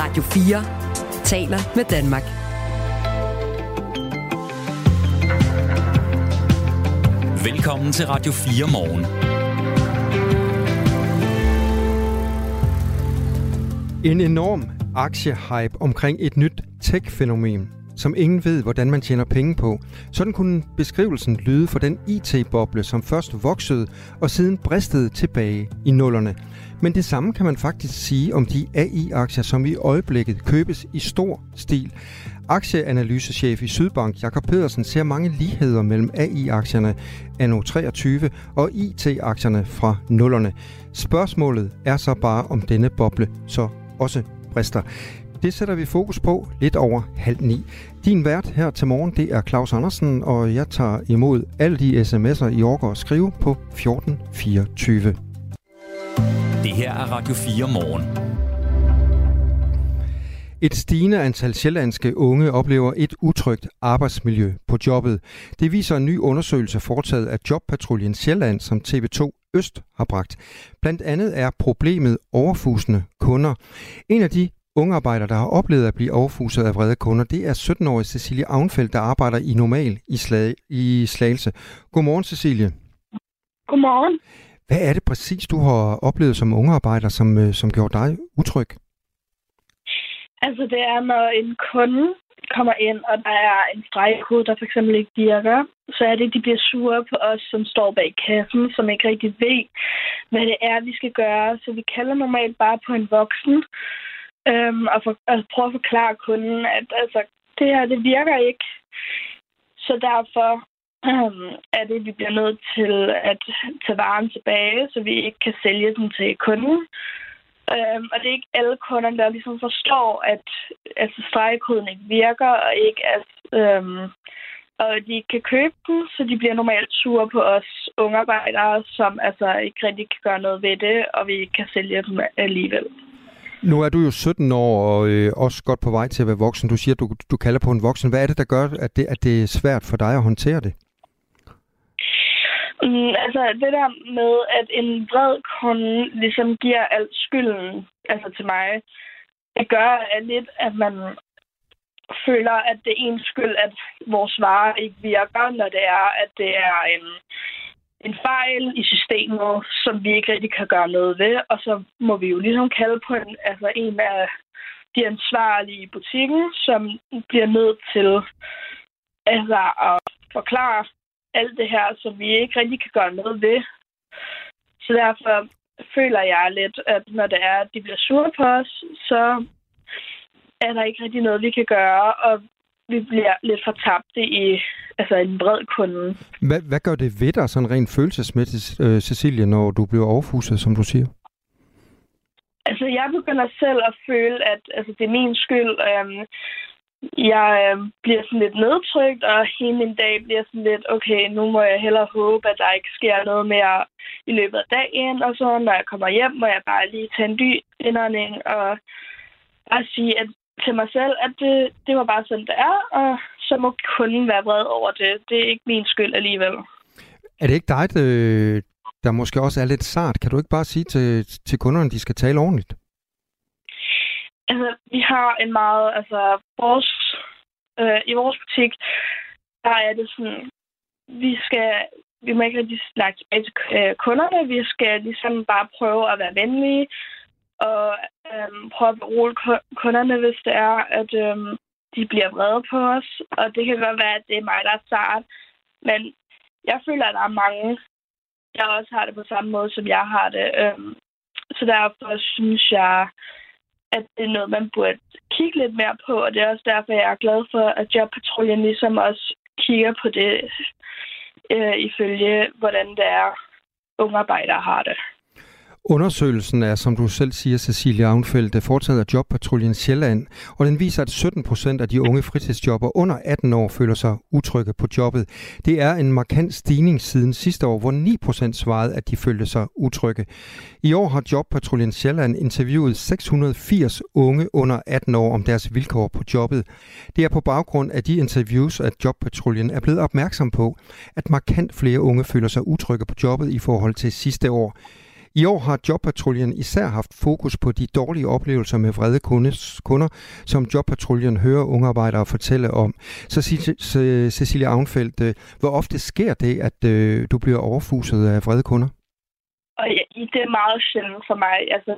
Radio 4 taler med Danmark. Velkommen til Radio 4 morgen. En enorm aktiehype omkring et nyt tech-fænomen, som ingen ved, hvordan man tjener penge på. Sådan kunne beskrivelsen lyde for den IT-boble, som først voksede og siden bristede tilbage i nullerne. Men det samme kan man faktisk sige om de AI-aktier, som i øjeblikket købes i stor stil. Aktieanalysechef i Sydbank, Jakob Pedersen, ser mange ligheder mellem AI-aktierne anno 23 og IT-aktierne fra nullerne. Spørgsmålet er så bare, om denne boble så også brister. Det sætter vi fokus på lidt over halv ni. Din vært her til morgen, det er Claus Andersen, og jeg tager imod alle de sms'er, I overgår at skrive på 1424. Det her er Radio 4 morgen. Et stigende antal sjællandske unge oplever et utrygt arbejdsmiljø på jobbet. Det viser en ny undersøgelse foretaget af Jobpatruljen Sjælland, som TV2 Øst har bragt. Blandt andet er problemet overfusende kunder. En af de unge arbejdere, der har oplevet at blive overfuset af vrede kunder, det er 17-årige Cecilie Avnfeldt, der arbejder i Normal i, Slag, i Slagelse. Godmorgen, Cecilie. Godmorgen. Hvad er det præcis, du har oplevet som unge arbejder, som, øh, som gjorde dig utryg? Altså, det er, når en kunde kommer ind, og der er en stregkode, der for eksempel ikke virker, så er det, de bliver sure på os, som står bag kassen, som ikke rigtig ved, hvad det er, vi skal gøre. Så vi kalder normalt bare på en voksen, øhm, og, for, og prøve at forklare kunden, at altså, det her, det virker ikke. Så derfor øhm, er det, vi bliver nødt til at tage varen tilbage, så vi ikke kan sælge den til kunden. Øhm, og det er ikke alle kunder, der ligesom forstår, at altså, stregkoden ikke virker, og ikke at, øhm, og de ikke kan købe den, så de bliver normalt sure på os unge arbejdere, som altså ikke rigtig kan gøre noget ved det, og vi ikke kan sælge dem alligevel. Nu er du jo 17 år og øh, også godt på vej til at være voksen. Du siger, at du, du kalder på en voksen. Hvad er det, der gør, at det, at det er svært for dig at håndtere det? Mm, altså det der med, at en vred kunde ligesom giver alt skylden altså til mig, det gør at lidt, at man føler, at det er en skyld, at vores varer ikke virker, når det er, at det er en, en fejl i systemet, som vi ikke rigtig kan gøre noget ved. Og så må vi jo ligesom kalde på en, altså en af de ansvarlige i butikken, som bliver nødt til altså, at forklare alt det her, som vi ikke rigtig kan gøre noget ved. Så derfor føler jeg lidt, at når det er, at de bliver sure på os, så er der ikke rigtig noget, vi kan gøre, og vi bliver lidt fortabte i altså en bred kunde. Hvad, hvad gør det ved dig sådan rent følelsesmæssigt, øh, Cecilie, når du bliver overfuset, som du siger? Altså, jeg begynder selv at føle, at altså, det er min skyld. Øhm, jeg øh, bliver sådan lidt nedtrykt, og hele min dag bliver sådan lidt, okay, nu må jeg hellere håbe, at der ikke sker noget mere i løbet af dagen, og så når jeg kommer hjem, må jeg bare lige tage en dy indånding, og bare sige at, til mig selv, at det, det var bare sådan, det er, og så må kunden være vred over det. Det er ikke min skyld alligevel. Er det ikke dig, der, der måske også er lidt sart? Kan du ikke bare sige til, til kunderne, at de skal tale ordentligt? Altså, vi har en meget, altså, vores, øh, i vores butik, der er det sådan, vi skal, vi må ikke rigtig snakke tilbage til øh, kunderne, vi skal ligesom bare prøve at være venlige, og øh, prøve at berole kunderne, hvis det er, at øhm, de bliver vrede på os, og det kan godt være, at det er mig, der er start. men jeg føler, at der er mange, der også har det på samme måde, som jeg har det. Øhm, så derfor synes jeg, at det er noget, man burde kigge lidt mere på, og det er også derfor, jeg er glad for, at Jobpatruljen ligesom også kigger på det, øh, ifølge hvordan det er, unge arbejdere har det. Undersøgelsen er, som du selv siger, Cecilia Avnfeldt, foretaget af Jobpatruljen Sjælland, og den viser, at 17 procent af de unge fritidsjobber under 18 år føler sig utrygge på jobbet. Det er en markant stigning siden sidste år, hvor 9 procent svarede, at de følte sig utrygge. I år har Jobpatruljen Sjælland interviewet 680 unge under 18 år om deres vilkår på jobbet. Det er på baggrund af de interviews, at Jobpatruljen er blevet opmærksom på, at markant flere unge føler sig utrygge på jobbet i forhold til sidste år. I år har Jobpatruljen især haft fokus på de dårlige oplevelser med vrede kunder, som Jobpatruljen hører unge arbejdere fortælle om. Så Cecilia Avnfeldt, øh, hvor ofte sker det, at øh, du bliver overfuset af vrede kunder? Og det er meget sjældent for mig. Altså,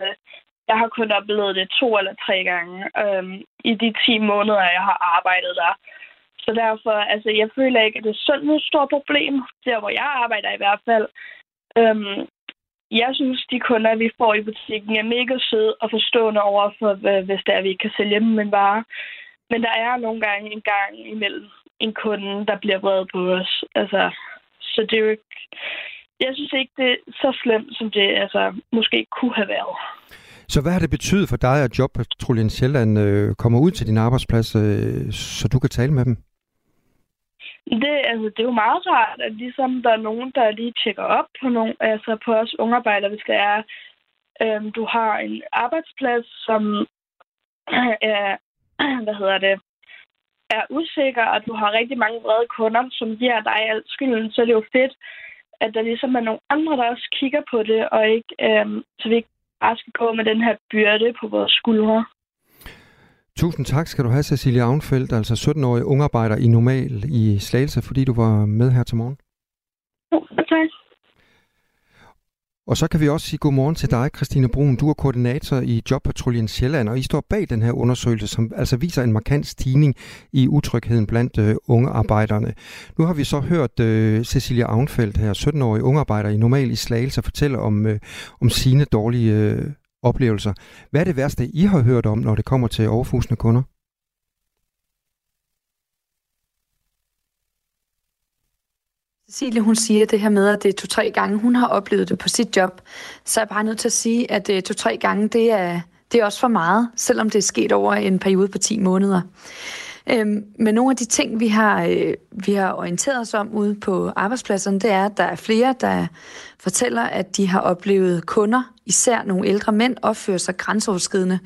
jeg har kun oplevet det to eller tre gange øhm, i de 10 måneder, jeg har arbejdet der. Så derfor, altså, jeg føler ikke, at det er sådan et stort problem, der hvor jeg arbejder i hvert fald. Øhm, jeg synes, de kunder, vi får i butikken, er mega søde og forstående over for, hvis det er, at vi ikke kan sælge dem en vare. Men der er nogle gange en gang imellem en kunde, der bliver vred på os. Altså, så det er jo ikke... Jeg synes ikke, det er så slemt, som det altså, måske kunne have været. Så hvad har det betydet for dig, at Jobpatruljen Sjælland øh, kommer ud til din arbejdsplads, øh, så du kan tale med dem? Det, altså, det er jo meget rart, at ligesom der er nogen, der lige tjekker op på, nogen, altså på os ungarbejdere, hvis det er, øhm, du har en arbejdsplads, som er, hvad hedder det, er usikker, og du har rigtig mange vrede kunder, som giver dig alt skylden, så er det jo fedt, at der ligesom er nogle andre, der også kigger på det, og ikke, øhm, så vi ikke bare skal gå med den her byrde på vores skuldre. Tusind tak skal du have, Cecilia Avnfeldt, altså 17-årig ungarbejder i Normal i Slagelse, fordi du var med her til morgen. Jo, tak. Og så kan vi også sige godmorgen til dig, Christine Brun. Du er koordinator i Jobpatruljen Sjælland, og I står bag den her undersøgelse, som altså viser en markant stigning i utrygheden blandt uh, unge arbejderne. Nu har vi så hørt uh, Cecilia Avnfeldt her, 17-årig ungarbejder i Normal i Slagelse, fortælle om, uh, om sine dårlige uh, oplevelser. Hvad er det værste, I har hørt om, når det kommer til overfusende kunder? Cecilie, hun siger det her med, at det er to-tre gange, hun har oplevet det på sit job. Så er jeg bare nødt til at sige, at øh, to-tre gange, det er, det er også for meget, selvom det er sket over en periode på 10 måneder. Øhm, men nogle af de ting, vi har, øh, vi har orienteret os om ude på arbejdspladserne, det er, at der er flere, der fortæller, at de har oplevet kunder, især nogle ældre mænd, opfører sig grænseoverskridende.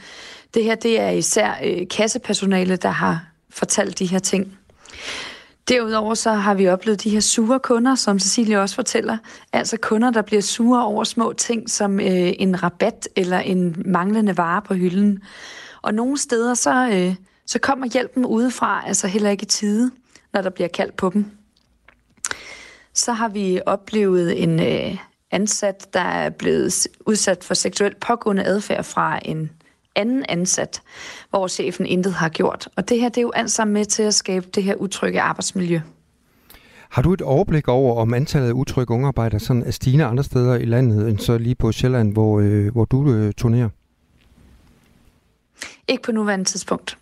Det her, det er især øh, kassepersonale, der har fortalt de her ting. Derudover så har vi oplevet de her sure kunder, som Cecilie også fortæller. Altså kunder, der bliver sure over små ting som øh, en rabat eller en manglende vare på hylden. Og nogle steder så, øh, så kommer hjælpen udefra, altså heller ikke i tide, når der bliver kaldt på dem. Så har vi oplevet en øh, ansat, der er blevet udsat for seksuelt pågående adfærd fra en anden ansat, hvor chefen intet har gjort. Og det her det er jo alt sammen med til at skabe det her utrygge arbejdsmiljø. Har du et overblik over, om antallet af utrygge ungearbejdere sådan er stigende andre steder i landet, end så lige på Sjælland, hvor, øh, hvor du øh, turnerer? Ikke på nuværende tidspunkt.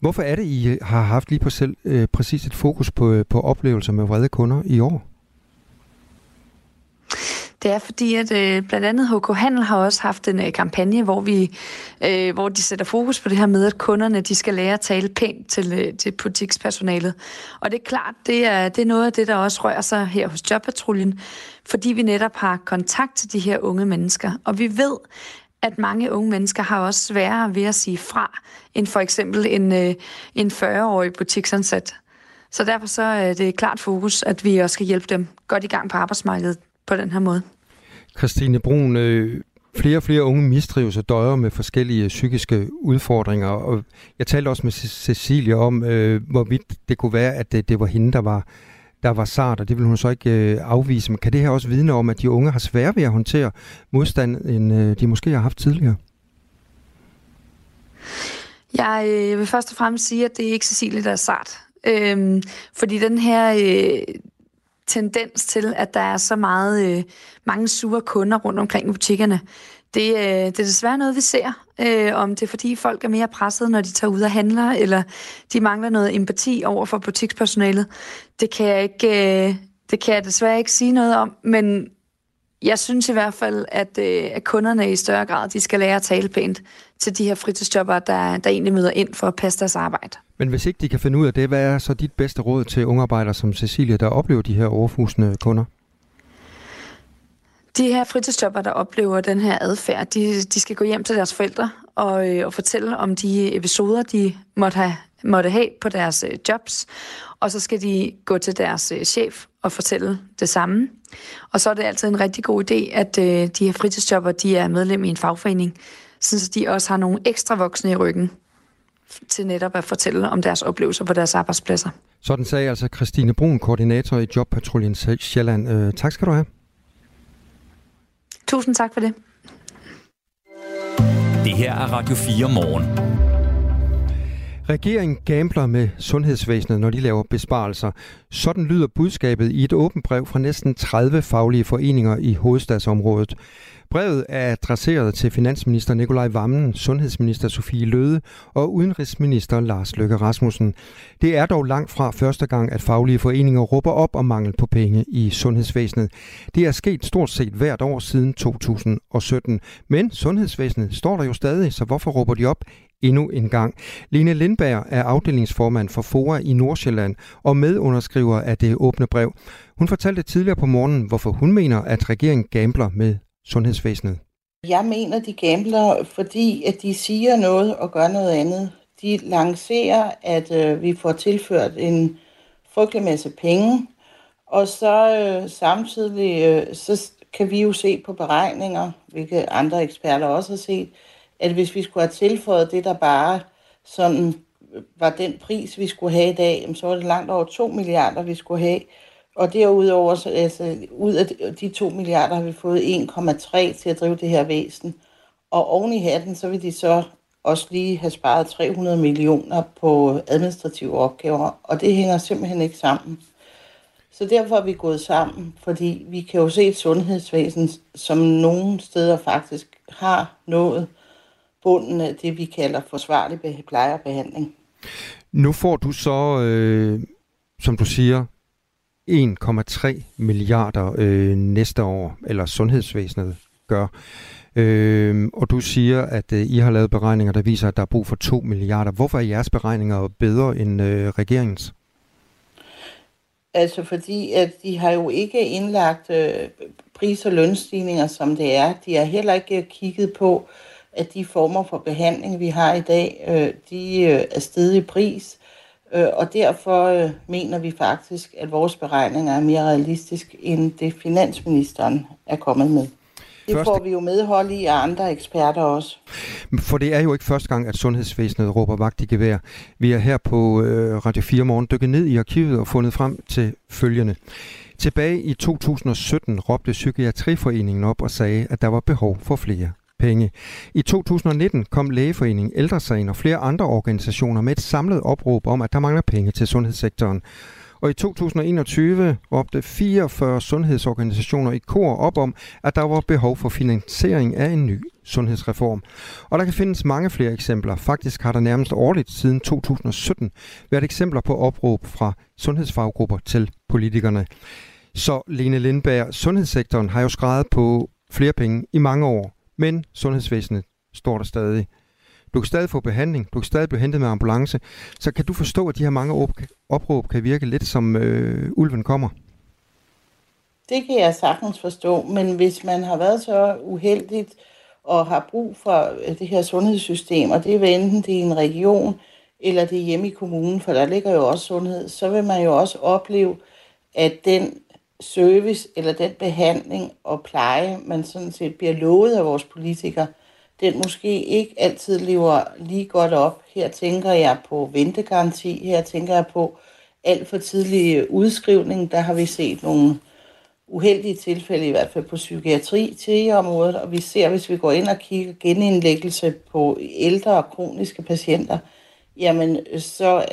Hvorfor er det, I har haft lige på selv, øh, præcis et fokus på, øh, på oplevelser med vrede kunder i år? Det er fordi, at øh, blandt andet HK Handel har også haft en øh, kampagne, hvor vi, øh, hvor de sætter fokus på det her med, at kunderne de skal lære at tale pænt til, øh, til butikspersonalet. Og det er klart, det er, det er noget af det, der også rører sig her hos Jobpatruljen, fordi vi netop har kontakt til de her unge mennesker. Og vi ved, at mange unge mennesker har også sværere ved at sige fra, end for eksempel en, øh, en 40-årig butiksansat. Så derfor så øh, er det klart fokus, at vi også skal hjælpe dem godt i gang på arbejdsmarkedet på den her måde. Christine Brun, øh, flere og flere unge mistrives og døjer med forskellige psykiske udfordringer, og jeg talte også med Cecilie om, øh, hvorvidt det kunne være, at det, det var hende, der var, der var sart, og det vil hun så ikke øh, afvise. Men kan det her også vidne om, at de unge har svært ved at håndtere modstand, end øh, de måske har haft tidligere? Jeg øh, vil først og fremmest sige, at det er ikke Cecilie, der er sart. Øhm, fordi den her øh, tendens til, at der er så meget øh, mange sure kunder rundt omkring i butikkerne. Det, øh, det er desværre noget, vi ser. Øh, om det er fordi folk er mere presset, når de tager ud og handler, eller de mangler noget empati over for butikspersonalet. Det kan jeg ikke, øh, det kan jeg desværre ikke sige noget om, men jeg synes i hvert fald, at, øh, at kunderne i større grad de skal lære at tale pænt til de her fritidsjobber, der, der egentlig møder ind for at passe deres arbejde. Men hvis ikke de kan finde ud af det, hvad er så dit bedste råd til ungearbejdere som Cecilia, der oplever de her overfusende kunder? De her fritidsjobber, der oplever den her adfærd, de, de skal gå hjem til deres forældre og, øh, og fortælle om de episoder, de måtte have, måtte have på deres øh, jobs. og så skal de gå til deres øh, chef og fortælle det samme. Og så er det altid en rigtig god idé, at øh, de her fritidsjobber, de er medlem i en fagforening, så de også har nogle ekstra voksne i ryggen til netop at fortælle om deres oplevelser på deres arbejdspladser. Sådan sagde altså Christine Brun, koordinator i Jobpatruljen Sjælland. Øh, tak skal du have. Tusind tak for det. Det her er Radio 4 morgen. Regeringen gambler med sundhedsvæsenet, når de laver besparelser. Sådan lyder budskabet i et åbent brev fra næsten 30 faglige foreninger i hovedstadsområdet. Brevet er adresseret til finansminister Nikolaj Vammen, sundhedsminister Sofie Løde og udenrigsminister Lars Løkke Rasmussen. Det er dog langt fra første gang, at faglige foreninger råber op om mangel på penge i sundhedsvæsenet. Det er sket stort set hvert år siden 2017. Men sundhedsvæsenet står der jo stadig, så hvorfor råber de op endnu en gang. Line Lindberg er afdelingsformand for FOA i Nordsjælland og medunderskriver af det åbne brev. Hun fortalte tidligere på morgenen, hvorfor hun mener, at regeringen gambler med sundhedsvæsenet. Jeg mener, de gambler, fordi at de siger noget og gør noget andet. De lancerer, at øh, vi får tilført en frygtelig masse penge, og så øh, samtidig øh, så kan vi jo se på beregninger, hvilke andre eksperter også har set, at hvis vi skulle have tilføjet det, der bare sådan øh, var den pris, vi skulle have i dag, så var det langt over 2 milliarder, vi skulle have. Og derudover, så, altså, ud af de 2 milliarder har vi fået 1,3 til at drive det her væsen. Og oven i hatten, så vil de så også lige have sparet 300 millioner på administrative opgaver, og det hænger simpelthen ikke sammen. Så derfor er vi gået sammen, fordi vi kan jo se et sundhedsvæsen, som nogle steder faktisk har nået bunden af det, vi kalder forsvarlig pleje og behandling. Nu får du så, øh, som du siger, 1,3 milliarder øh, næste år, eller sundhedsvæsenet gør. Øh, og du siger, at øh, I har lavet beregninger, der viser, at der er brug for 2 milliarder. Hvorfor er jeres beregninger bedre end øh, regeringens? Altså fordi, at de har jo ikke indlagt øh, pris- og lønstigninger, som det er. De har heller ikke kigget på, at de former for behandling, vi har i dag, øh, de øh, er steget i pris. Øh, og derfor øh, mener vi faktisk, at vores beregninger er mere realistiske, end det finansministeren er kommet med. Det første... får vi jo medhold i af andre eksperter også. For det er jo ikke første gang, at sundhedsvæsenet råber vagt i gevær. Vi er her på øh, Radio 4 Morgen dykket ned i arkivet og fundet frem til følgende. Tilbage i 2017 råbte Psykiatriforeningen op og sagde, at der var behov for flere penge. I 2019 kom Lægeforeningen, Ældresagen og flere andre organisationer med et samlet opråb om, at der mangler penge til sundhedssektoren. Og i 2021 råbte 44 sundhedsorganisationer i kor op om, at der var behov for finansiering af en ny sundhedsreform. Og der kan findes mange flere eksempler. Faktisk har der nærmest årligt siden 2017 været eksempler på opråb fra sundhedsfaggrupper til politikerne. Så Lene Lindberg, sundhedssektoren har jo skrevet på flere penge i mange år. Men sundhedsvæsenet står der stadig. Du kan stadig få behandling, du kan stadig blive hentet med ambulance. Så kan du forstå, at de her mange opråb kan virke lidt som øh, ulven kommer? Det kan jeg sagtens forstå, men hvis man har været så uheldigt og har brug for øh, det her sundhedssystem, og det er enten det er en region, eller det er hjemme i kommunen, for der ligger jo også sundhed, så vil man jo også opleve, at den service eller den behandling og pleje, man sådan set bliver lovet af vores politikere, den måske ikke altid lever lige godt op. Her tænker jeg på ventegaranti, her tænker jeg på alt for tidlig udskrivning. Der har vi set nogle uheldige tilfælde, i hvert fald på psykiatri til området, og vi ser, hvis vi går ind og kigger genindlæggelse på ældre og kroniske patienter, jamen så,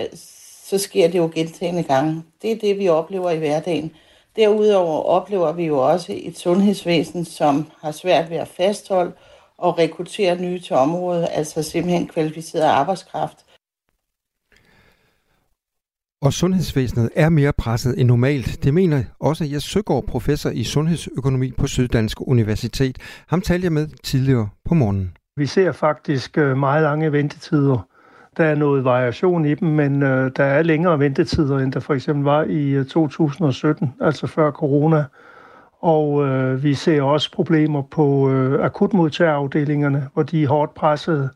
så sker det jo gentagende gange. Det er det, vi oplever i hverdagen. Derudover oplever vi jo også et sundhedsvæsen, som har svært ved at fastholde og rekruttere nye til området, altså simpelthen kvalificeret arbejdskraft. Og sundhedsvæsenet er mere presset end normalt. Det mener også Jes Søgaard, professor i sundhedsøkonomi på Syddansk Universitet. Ham talte jeg med tidligere på morgenen. Vi ser faktisk øh, meget lange ventetider der er noget variation i dem, men øh, der er længere ventetider, end der for eksempel var i øh, 2017, altså før corona. Og øh, vi ser også problemer på øh, akutmodtagerafdelingerne, hvor de er hårdt presset.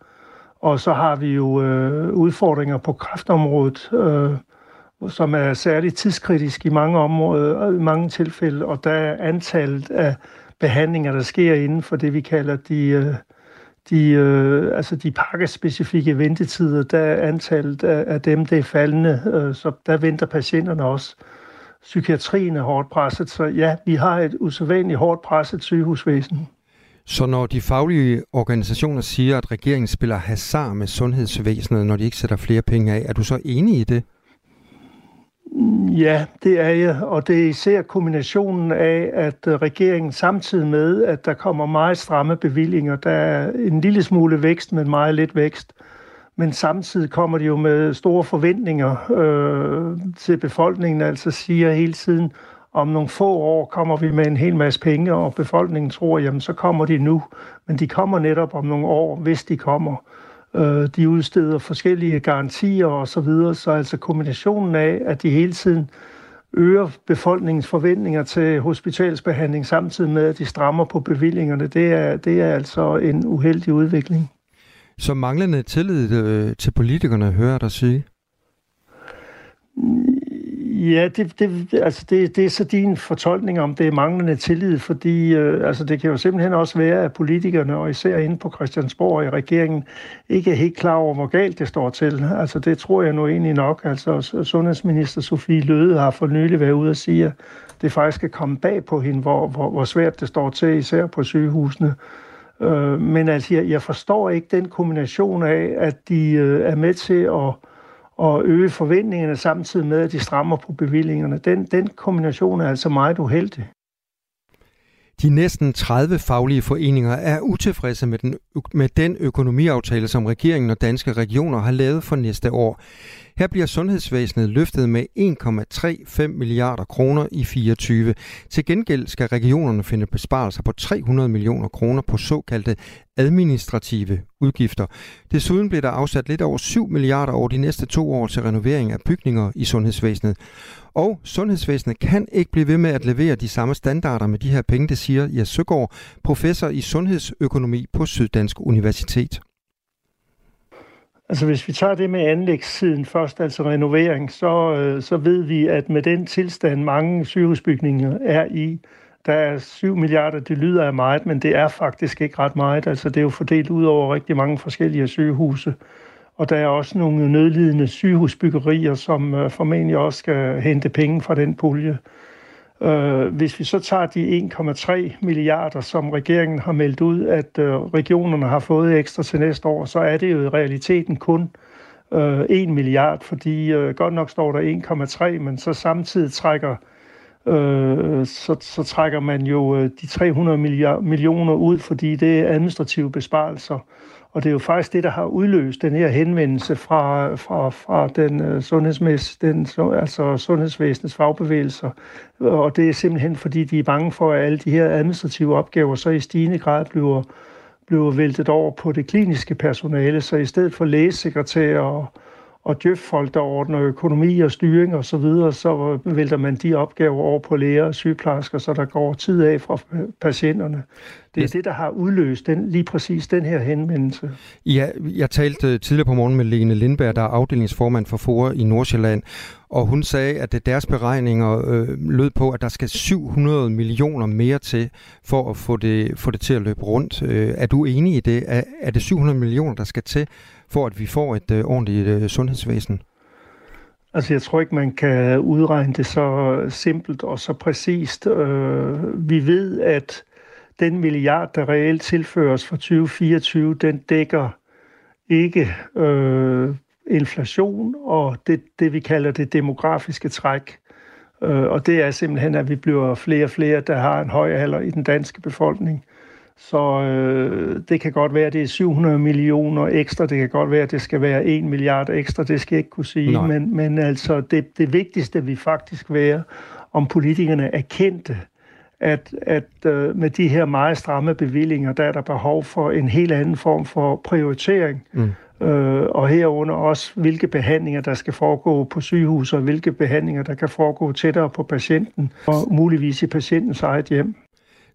Og så har vi jo øh, udfordringer på kræftområdet, øh, som er særligt tidskritisk i mange områder, øh, i mange tilfælde, og der er antallet af behandlinger, der sker inden for det, vi kalder de, øh, de, øh, altså de pakkespecifikke ventetider, der er antallet af, af dem, det er faldende, øh, så der venter patienterne også. Psykiatrien er hårdt presset, så ja, vi har et usædvanligt hårdt presset sygehusvæsen. Så når de faglige organisationer siger, at regeringen spiller hasard med sundhedsvæsenet, når de ikke sætter flere penge af, er du så enig i det? Ja, det er jeg, og det er især kombinationen af, at øh, regeringen samtidig med, at der kommer meget stramme bevillinger, der er en lille smule vækst, men meget lidt vækst, men samtidig kommer de jo med store forventninger øh, til befolkningen, altså siger hele tiden, om nogle få år kommer vi med en hel masse penge, og befolkningen tror, jamen så kommer de nu, men de kommer netop om nogle år, hvis de kommer. Øh, de udsteder forskellige garantier og så videre, så altså kombinationen af, at de hele tiden øger befolkningens forventninger til hospitalsbehandling, samtidig med, at de strammer på bevillingerne, det er, det er altså en uheldig udvikling. Så manglende tillid øh, til politikerne, hører dig sige? Ja, det, det, altså det, det er så din fortolkning om, det er manglende tillid, fordi øh, altså det kan jo simpelthen også være, at politikerne, og især inde på Christiansborg og i regeringen, ikke er helt klar over, hvor galt det står til. Altså det tror jeg nu egentlig nok. Altså sundhedsminister Sofie Løde har for nylig været ude og sige, at det faktisk er kommet bag på hende, hvor, hvor, hvor svært det står til, især på sygehusene. Øh, men altså, jeg, jeg forstår ikke den kombination af, at de øh, er med til at og øge forventningerne samtidig med, at de strammer på bevillingerne. Den, den kombination er altså meget uheldig. De næsten 30 faglige foreninger er utilfredse med den, med den økonomiaftale, som regeringen og danske regioner har lavet for næste år. Her bliver sundhedsvæsenet løftet med 1,35 milliarder kroner i 24. Til gengæld skal regionerne finde besparelser på 300 millioner kroner på såkaldte administrative udgifter. Desuden bliver der afsat lidt over 7 milliarder over de næste to år til renovering af bygninger i sundhedsvæsenet. Og sundhedsvæsenet kan ikke blive ved med at levere de samme standarder med de her penge, det siger Jes Søgaard, professor i sundhedsøkonomi på Syddansk Universitet. Altså hvis vi tager det med anlægssiden først, altså renovering, så, øh, så ved vi, at med den tilstand, mange sygehusbygninger er i, der er 7 milliarder, det lyder af meget, men det er faktisk ikke ret meget. Altså det er jo fordelt ud over rigtig mange forskellige sygehuse. Og der er også nogle nødlidende sygehusbyggerier, som øh, formentlig også skal hente penge fra den pulje. Øh, hvis vi så tager de 1,3 milliarder, som regeringen har meldt ud, at øh, regionerne har fået ekstra til næste år, så er det jo i realiteten kun øh, 1 milliard, fordi godt nok står der 1,3, men så samtidig trækker så, så trækker man jo de 300 millioner ud, fordi det er administrative besparelser. Og det er jo faktisk det, der har udløst den her henvendelse fra, fra, fra den, uh, sundhedsmæs, den altså sundhedsvæsenets fagbevægelser. Og det er simpelthen, fordi de er bange for, at alle de her administrative opgaver så i stigende grad bliver, bliver væltet over på det kliniske personale. Så i stedet for lægesekretærer og, og djøf-folk, der ordner økonomi og styring og så videre, så vælter man de opgaver over på læger og sygeplejersker, så der går tid af fra patienterne. Det er det, der har udløst den, lige præcis den her henvendelse. Ja, jeg talte tidligere på morgen med Lene Lindberg, der er afdelingsformand for FOA i Nordsjælland, og hun sagde, at deres beregninger øh, lød på, at der skal 700 millioner mere til for at få det, få det til at løbe rundt. Øh, er du enig i det? Er, er det 700 millioner, der skal til, for at vi får et øh, ordentligt øh, sundhedsvæsen? Altså, jeg tror ikke, man kan udregne det så simpelt og så præcist. Øh, vi ved, at den milliard, der reelt tilføres for 2024, den dækker ikke øh, inflation og det, det, vi kalder det demografiske træk. Øh, og det er simpelthen, at vi bliver flere og flere, der har en høj alder i den danske befolkning. Så øh, det kan godt være, at det er 700 millioner ekstra. Det kan godt være, at det skal være 1 milliard ekstra. Det skal jeg ikke kunne sige. Men, men altså, det, det vigtigste vil faktisk være, om politikerne erkendte, at, at øh, med de her meget stramme bevillinger, der er der behov for en helt anden form for prioritering. Mm. Øh, og herunder også, hvilke behandlinger, der skal foregå på sygehus, og hvilke behandlinger, der kan foregå tættere på patienten, og muligvis i patientens eget hjem.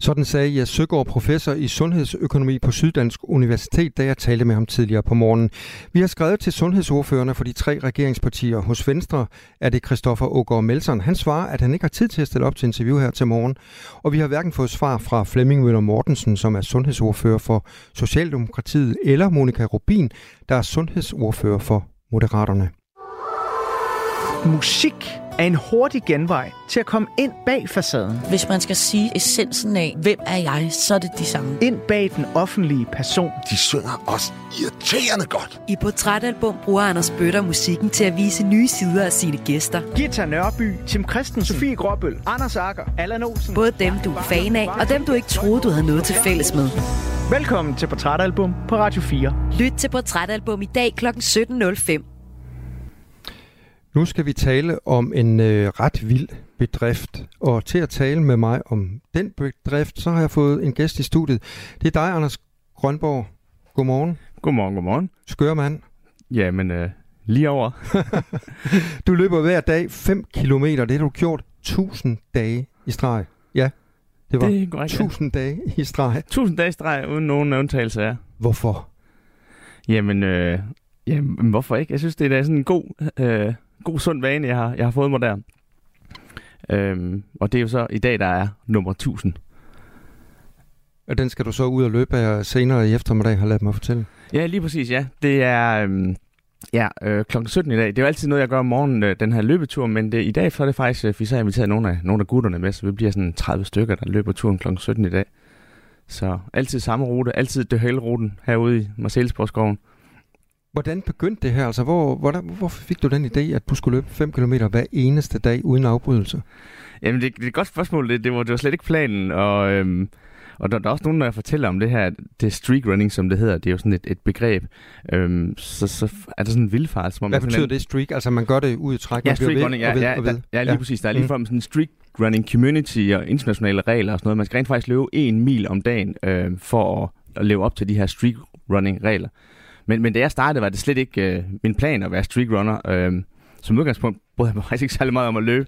Sådan sagde jeg Søgaard, professor i sundhedsøkonomi på Syddansk Universitet, da jeg talte med ham tidligere på morgenen. Vi har skrevet til sundhedsordførerne for de tre regeringspartier. Hos Venstre er det Christoffer Ågaard Melsen. Han svarer, at han ikke har tid til at stille op til interview her til morgen. Og vi har hverken fået svar fra Flemming Møller Mortensen, som er sundhedsordfører for Socialdemokratiet, eller Monika Rubin, der er sundhedsordfører for Moderaterne. Musik er en hurtig genvej til at komme ind bag facaden. Hvis man skal sige essensen af, hvem er jeg, så er det de samme. Ind bag den offentlige person. De synger også irriterende godt. I Portrætalbum bruger Anders Bøtter musikken til at vise nye sider af sine gæster. Gita Nørby, Tim Christensen, Sofie Gråbøl, Anders Akker, Allan Olsen. Både dem, du er fan af, og dem, du ikke troede, du havde noget til fælles med. Velkommen til Portrætalbum på Radio 4. Lyt til Portrætalbum i dag kl. 17.05. Nu skal vi tale om en øh, ret vild bedrift, og til at tale med mig om den bedrift, så har jeg fået en gæst i studiet. Det er dig, Anders Grønborg. Godmorgen. Godmorgen, godmorgen. Skør mand. Jamen, øh, lige over. du løber hver dag 5 km, det har du gjort 1000 dage i streg. Ja, det var det er korrekt, 1000 ja. dage i streg. 1000 dage i streg, uden nogen undtagelse, ja. Hvorfor? Jamen, øh, jamen, hvorfor ikke? Jeg synes, det er sådan en god... Øh, god sund vane, jeg har, jeg har fået mig der. Øhm, og det er jo så i dag, der er nummer 1000. Og den skal du så ud og løbe af senere i eftermiddag, har ladet mig fortælle. Ja, lige præcis, ja. Det er øhm, ja, øh, kl. 17 i dag. Det er jo altid noget, jeg gør om morgenen, øh, den her løbetur, men det, i dag så er det faktisk, øh, vi så har inviteret nogle af, nogle af gutterne med, så vi bliver sådan 30 stykker, der løber turen kl. 17 i dag. Så altid samme rute, altid det ruten herude i Marcellesborgskoven. Hvordan begyndte det her? Altså, hvor, hvordan, hvorfor fik du den idé, at du skulle løbe 5 km hver eneste dag uden afbrydelse? Jamen, det, det er et godt spørgsmål. Det, det, var, det var slet ikke planen, og... Øhm, og der, der er også nogen, der fortæller om det her, det streak running, som det hedder. Det er jo sådan et, et begreb. Øhm, så, så er der sådan en vildfart. Som Hvad betyder det, streak? Altså, man gør det ud i træk? Ja, streak running, ja, ja, ja, ja, lige ja. præcis. Der er lige mm. sådan en streak running community og internationale regler og sådan noget. Man skal rent faktisk løbe en mil om dagen øh, for at, at leve op til de her streak running regler. Men, men da jeg startede, var det slet ikke øh, min plan at være streak runner. Øh, som udgangspunkt brød jeg mig faktisk ikke særlig meget om at løbe.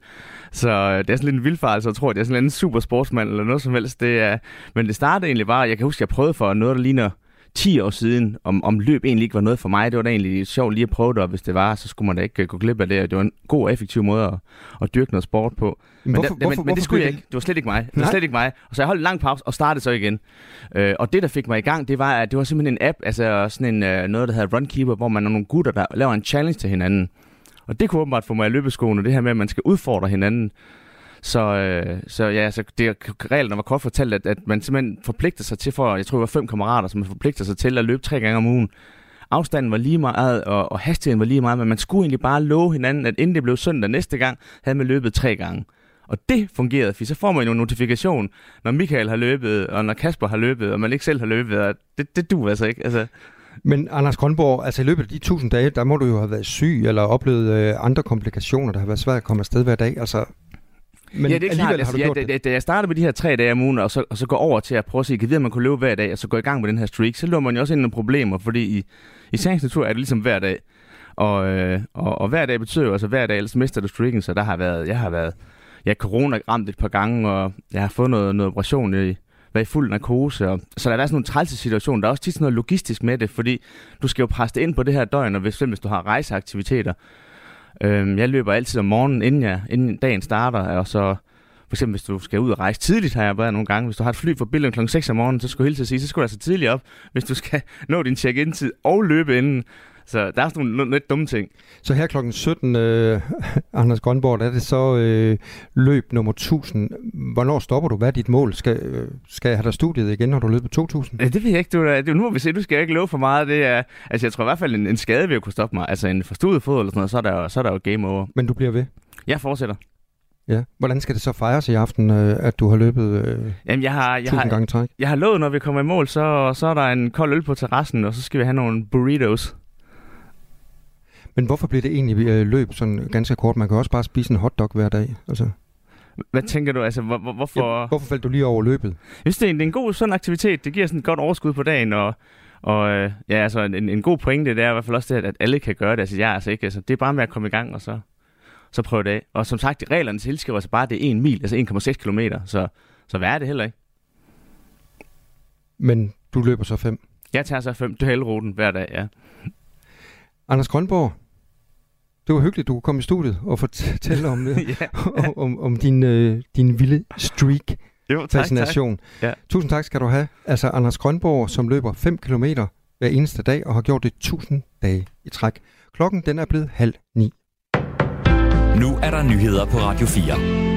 Så øh, det er sådan lidt en vildfarelse, jeg tror, det er sådan en super sportsmand eller noget som helst. Det er, men det startede egentlig bare, jeg kan huske, jeg prøvede for noget, der ligner 10 år siden, om, om løb egentlig ikke var noget for mig. Det var da egentlig sjovt lige at prøve det, og hvis det var, så skulle man da ikke gå glip af det. Det var en god og effektiv måde at, at dyrke noget sport på. Men, hvorfor, da, hvorfor, men, men det skulle jeg ikke. Det var slet ikke mig. Det var Nej. slet ikke mig. Og så jeg holdt en lang pause og startede så igen. Øh, og det, der fik mig i gang, det var, at det var simpelthen en app, altså sådan en, øh, noget, der hedder Runkeeper, hvor man er nogle gutter, der laver en challenge til hinanden. Og det kunne åbenbart få mig i løbeskoene, det her med, at man skal udfordre hinanden. Så, øh, så ja, så det reglerne var kort fortalt, at, at man simpelthen forpligter sig til, for jeg tror, det var fem kammerater, som man forpligter sig til at løbe tre gange om ugen. Afstanden var lige meget, og, og hastigheden var lige meget, men man skulle egentlig bare love hinanden, at inden det blev søndag næste gang, havde man løbet tre gange. Og det fungerede, for så får man jo en notifikation, når Michael har løbet, og når Kasper har løbet, og man ikke selv har løbet, og det, det duer altså ikke. Altså, men Anders Grønborg, altså i løbet af de tusind dage, der må du jo have været syg, eller oplevet øh, andre komplikationer, der har været svært at komme afsted hver dag. Altså, men ja, det er klart. Altså, har ja, da, da, jeg startede med de her tre dage om ugen, og så, og så går over til at prøve at se, at man kunne løbe hver dag, og så gå i gang med den her streak, så lå man jo også ind i nogle problemer, fordi i, i sagens natur er det ligesom hver dag. Og, øh, og, og hver dag betyder jo, altså hver dag, ellers mister du streaken, så der har været, jeg har været, ja, corona ramt et par gange, og jeg har fået noget, noget operation i, været i fuld narkose. Og, så der er sådan nogle trælse situationer. Der er også tit sådan noget logistisk med det, fordi du skal jo presse det ind på det her døgn, og hvis, hvis du har rejseaktiviteter. Øhm, jeg løber altid om morgenen, inden, jeg, inden dagen starter, og så for eksempel hvis du skal ud og rejse tidligt, har jeg været nogle gange. Hvis du har et fly for Billund kl. 6 om morgenen, så skulle du hele tiden sige, så skulle du altså tidligt op, hvis du skal nå din check-in-tid og løbe inden. Så der er sådan nogle lidt dumme ting. Så her klokken 17, øh, Anders Grønborg, er det så øh, løb nummer 1000. Hvornår stopper du? Hvad er dit mål? Skal, øh, skal jeg have dig studiet igen, når du løber 2000? Det ved jeg ikke. Du, det, nu må vi se. Du skal ikke løbe for meget. Det er, altså, jeg tror i hvert fald, en, en skade vil kunne stoppe mig. Altså en forstudet fod eller sådan noget, så er, der, så er der jo game over. Men du bliver ved? Jeg fortsætter. Ja. Hvordan skal det så fejres i aften, øh, at du har løbet øh, Jamen, jeg har, jeg har, gange træk? Jeg har lovet, når vi kommer i mål, så, så er der en kold øl på terrassen, og så skal vi have nogle burritos. Men hvorfor bliver det egentlig øh, løb sådan ganske kort? Man kan også bare spise en hotdog hver dag. Altså. Hvad tænker du? Altså, hvor, hvorfor... Ja, hvorfor faldt du lige over løbet? Jeg synes, det er en, det er en god sådan aktivitet. Det giver sådan et godt overskud på dagen, og, og øh, ja, altså, en, en god pointe, det er i hvert fald også det, at alle kan gøre det. Altså, jeg, altså ikke, altså, det er bare med at komme i gang, og så, så prøve det af. Og som sagt, reglerne tilskriver sig bare, det er en mil, altså 1,6 km, så, så hvad er det heller ikke? Men du løber så fem? Jeg tager så fem ruten hver dag, ja. Anders Grønborg, det var hyggeligt, du kunne komme i studiet og fortælle om, det, ja. om, om din, øh, din vilde streak jo, tak, fascination. Tak. Ja. Tusind tak skal du have. Altså Anders Grønborg, som løber 5 km hver eneste dag og har gjort det 1000 dage i træk. Klokken den er blevet halv ni. Nu er der nyheder på Radio 4.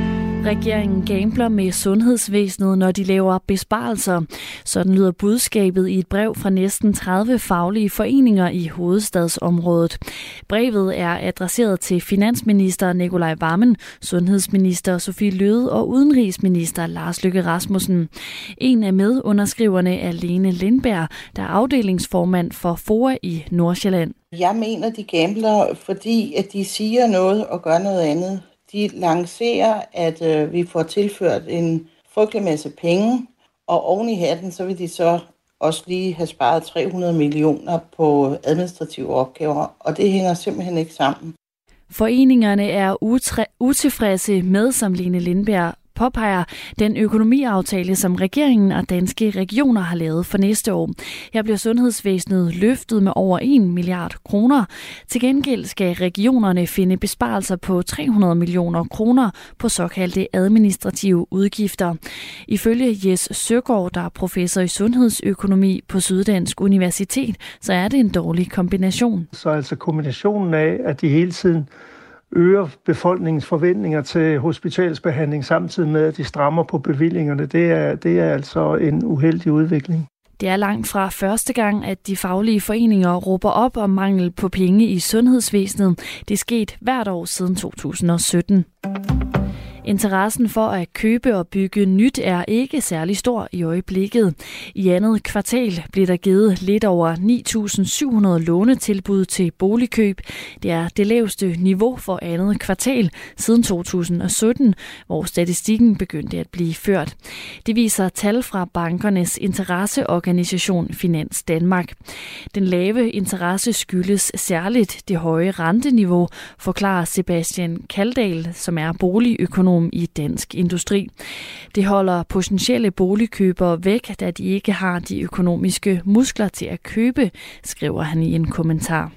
Regeringen gambler med sundhedsvæsenet, når de laver besparelser. Sådan lyder budskabet i et brev fra næsten 30 faglige foreninger i hovedstadsområdet. Brevet er adresseret til finansminister Nikolaj Vammen, sundhedsminister Sofie Løde og udenrigsminister Lars Løkke Rasmussen. En af medunderskriverne er Lene Lindberg, der er afdelingsformand for FOA i Nordsjælland. Jeg mener, de gambler, fordi at de siger noget og gør noget andet de lancerer, at øh, vi får tilført en frygtelig masse penge, og oven i hatten, så vil de så også lige have sparet 300 millioner på administrative opgaver, og det hænger simpelthen ikke sammen. Foreningerne er utilfredse med, som Lene Lindberg påpeger den økonomiaftale, som regeringen og danske regioner har lavet for næste år. Her bliver sundhedsvæsenet løftet med over 1 milliard kroner. Til gengæld skal regionerne finde besparelser på 300 millioner kroner på såkaldte administrative udgifter. Ifølge Jes Søgaard, der er professor i sundhedsøkonomi på Syddansk Universitet, så er det en dårlig kombination. Så altså kombinationen af, at de hele tiden øger befolkningens forventninger til hospitalsbehandling samtidig med, at de strammer på bevillingerne, det er, det er altså en uheldig udvikling. Det er langt fra første gang, at de faglige foreninger råber op om mangel på penge i sundhedsvæsenet. Det er sket hvert år siden 2017. Interessen for at købe og bygge nyt er ikke særlig stor i øjeblikket. I andet kvartal blev der givet lidt over 9.700 lånetilbud til boligkøb. Det er det laveste niveau for andet kvartal siden 2017, hvor statistikken begyndte at blive ført. Det viser tal fra bankernes interesseorganisation Finans Danmark. Den lave interesse skyldes særligt det høje renteniveau, forklarer Sebastian Kaldal, som er boligøkonom i Dansk Industri. Det holder potentielle boligkøbere væk, da de ikke har de økonomiske muskler til at købe, skriver han i en kommentar.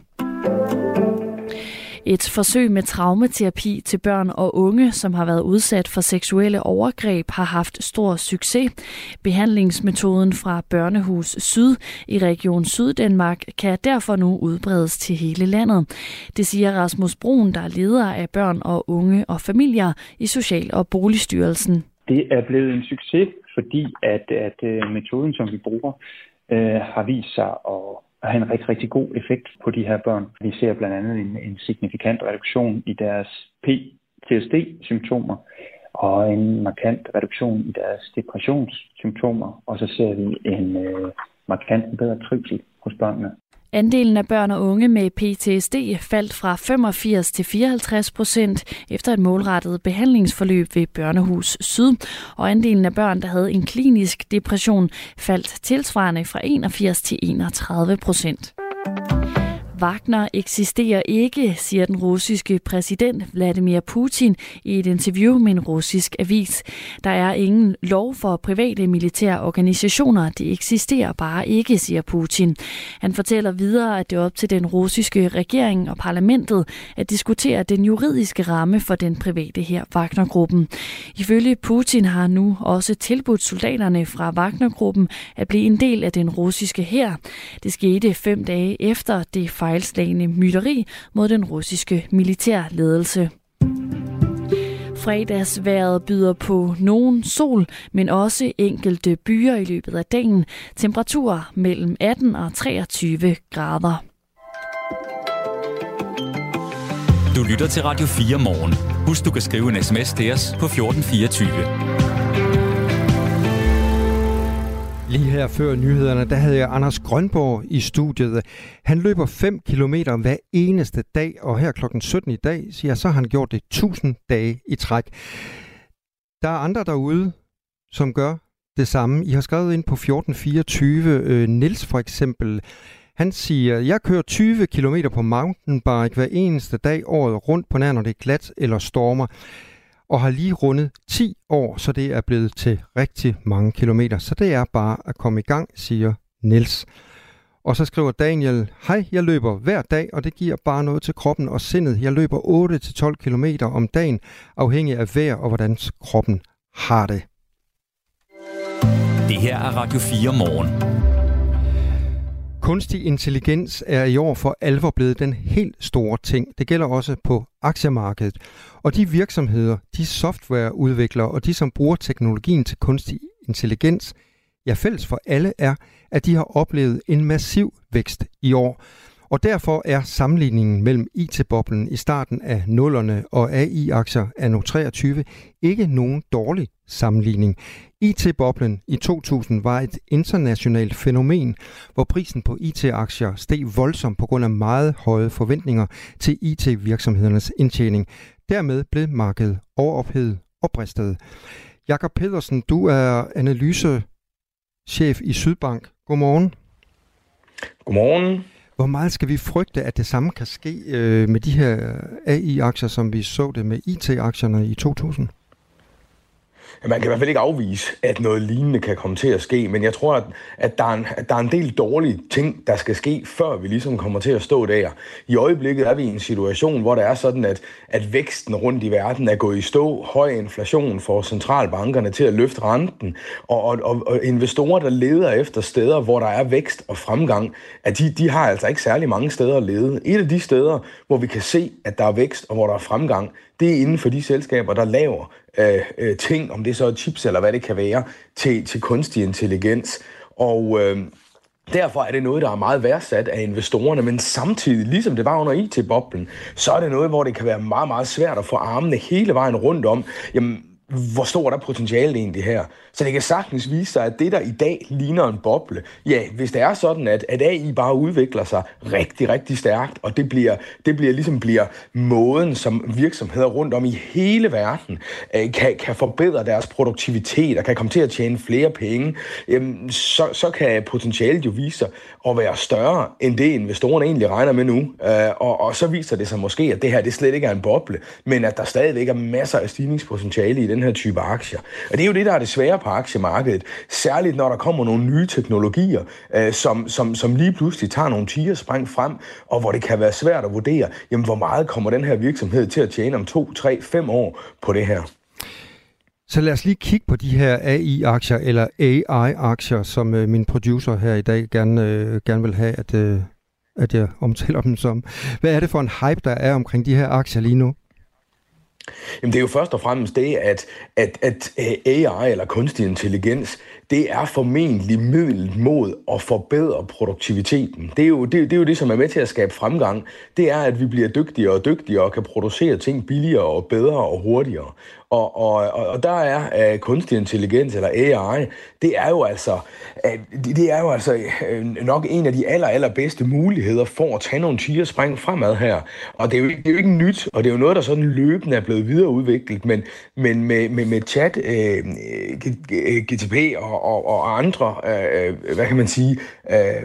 Et forsøg med traumaterapi til børn og unge, som har været udsat for seksuelle overgreb, har haft stor succes. Behandlingsmetoden fra Børnehus Syd i Region Syddanmark kan derfor nu udbredes til hele landet. Det siger Rasmus Brun, der er leder af børn og unge og familier i Social- og Boligstyrelsen. Det er blevet en succes, fordi at, at øh, metoden, som vi bruger, øh, har vist sig at at have en rigtig, rigtig god effekt på de her børn. Vi ser blandt andet en, en signifikant reduktion i deres PTSD-symptomer og en markant reduktion i deres depressionssymptomer, og så ser vi en øh, markant bedre trivsel hos børnene. Andelen af børn og unge med PTSD faldt fra 85 til 54 procent efter et målrettet behandlingsforløb ved Børnehus Syd, og andelen af børn, der havde en klinisk depression, faldt tilsvarende fra 81 til 31 procent. Wagner eksisterer ikke, siger den russiske præsident Vladimir Putin i et interview med en russisk avis. Der er ingen lov for private militære organisationer. Det eksisterer bare ikke, siger Putin. Han fortæller videre, at det er op til den russiske regering og parlamentet at diskutere den juridiske ramme for den private her Wagner-gruppen. Ifølge Putin har nu også tilbudt soldaterne fra Wagner-gruppen at blive en del af den russiske hær. Det skete fem dage efter det fejlslagende myteri mod den russiske militærledelse. Fredagsværet byder på nogen sol, men også enkelte byer i løbet af dagen. Temperaturer mellem 18 og 23 grader. Du lytter til Radio 4 morgen. Husk, du kan skrive en sms til os på 1424. Lige her før nyhederne, der havde jeg Anders Grønborg i studiet. Han løber 5 km hver eneste dag, og her klokken 17 i dag, siger jeg, så har han gjort det 1000 dage i træk. Der er andre derude, som gør det samme. I har skrevet ind på 1424. Øh, Nils for eksempel, han siger, jeg kører 20 km på mountainbike hver eneste dag året rundt på nær, når det er glat eller stormer og har lige rundet 10 år, så det er blevet til rigtig mange kilometer. Så det er bare at komme i gang, siger Niels. Og så skriver Daniel, hej, jeg løber hver dag, og det giver bare noget til kroppen og sindet. Jeg løber 8-12 km om dagen, afhængig af vejr og hvordan kroppen har det. Det her er Radio 4 morgen. Kunstig intelligens er i år for alvor blevet den helt store ting. Det gælder også på aktiemarkedet. Og de virksomheder, de softwareudviklere og de, som bruger teknologien til kunstig intelligens, ja fælles for alle er, at de har oplevet en massiv vækst i år. Og derfor er sammenligningen mellem IT-boblen i starten af nullerne og AI-aktier anno 23 ikke nogen dårlig sammenligning. IT-boblen i 2000 var et internationalt fænomen, hvor prisen på IT-aktier steg voldsomt på grund af meget høje forventninger til IT-virksomhedernes indtjening. Dermed blev markedet overophedet og bristet. Jakob Pedersen, du er analysechef i Sydbank. Godmorgen. Godmorgen. Hvor meget skal vi frygte, at det samme kan ske øh, med de her AI-aktier, som vi så det med IT-aktierne i 2000? Man kan i hvert fald ikke afvise, at noget lignende kan komme til at ske, men jeg tror, at, at, der, er en, at der er en del dårlige ting, der skal ske, før vi ligesom kommer til at stå der. I øjeblikket er vi i en situation, hvor det er sådan, at, at væksten rundt i verden er gået i stå. Høj inflation får centralbankerne til at løfte renten, og, og, og, og investorer, der leder efter steder, hvor der er vækst og fremgang, at de, de har altså ikke særlig mange steder at lede. Et af de steder, hvor vi kan se, at der er vækst og hvor der er fremgang, det er inden for de selskaber, der laver øh, øh, ting, om det så er chips eller hvad det kan være, til, til kunstig intelligens. Og øh, derfor er det noget, der er meget værdsat af investorerne, men samtidig, ligesom det var under IT-boblen, så er det noget, hvor det kan være meget, meget svært at få armene hele vejen rundt om. Jamen, hvor stort er potentialet egentlig her? Så det kan sagtens vise sig, at det, der i dag ligner en boble, ja, hvis det er sådan, at, at AI bare udvikler sig rigtig, rigtig stærkt, og det bliver, det bliver ligesom bliver måden, som virksomheder rundt om i hele verden øh, kan, kan forbedre deres produktivitet og kan komme til at tjene flere penge, jamen, så, så kan potentialet jo vise sig at være større, end det investorerne egentlig regner med nu. Øh, og, og så viser det sig måske, at det her det slet ikke er en boble, men at der stadigvæk er masser af stigningspotentiale i den her type aktier. Og det er jo det, der er det svære på aktiemarkedet, særligt når der kommer nogle nye teknologier, øh, som, som, som lige pludselig tager nogle tiger spring frem, og hvor det kan være svært at vurdere, jamen hvor meget kommer den her virksomhed til at tjene om to, tre, fem år på det her. Så lad os lige kigge på de her AI-aktier, eller AI-aktier, som øh, min producer her i dag gerne, øh, gerne vil have, at, øh, at jeg omtaler dem som. Hvad er det for en hype, der er omkring de her aktier lige nu? Jamen det er jo først og fremmest det, at, at, at øh, AI eller kunstig intelligens, det er formentlig middel mod at forbedre produktiviteten. Det er, jo, det, det er jo det, som er med til at skabe fremgang. Det er, at vi bliver dygtigere og dygtigere og kan producere ting billigere og bedre og hurtigere. Og, og, og der er uh, kunstig intelligens, eller AI, det er jo altså, uh, det er jo altså uh, nok en af de aller, allerbedste muligheder for at tage nogle tiger spring fremad her. Og det er, jo, det er jo ikke nyt, og det er jo noget, der sådan løbende er blevet videreudviklet, men, men med, med, med chat, uh, GTP og, og, og andre, øh, øh, hvad kan man sige, øh,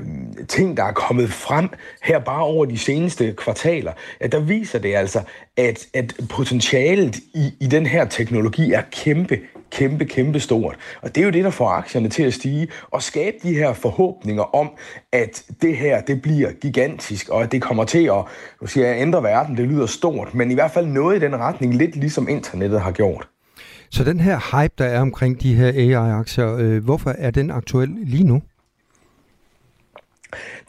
ting, der er kommet frem her bare over de seneste kvartaler, at der viser det altså, at, at potentialet i, i den her teknologi er kæmpe, kæmpe, kæmpe stort. Og det er jo det, der får aktierne til at stige og skabe de her forhåbninger om, at det her, det bliver gigantisk, og at det kommer til at, nu siger jeg, ændre verden, det lyder stort, men i hvert fald noget i den retning, lidt ligesom internettet har gjort. Så den her hype, der er omkring de her AI-aktier, øh, hvorfor er den aktuel lige nu?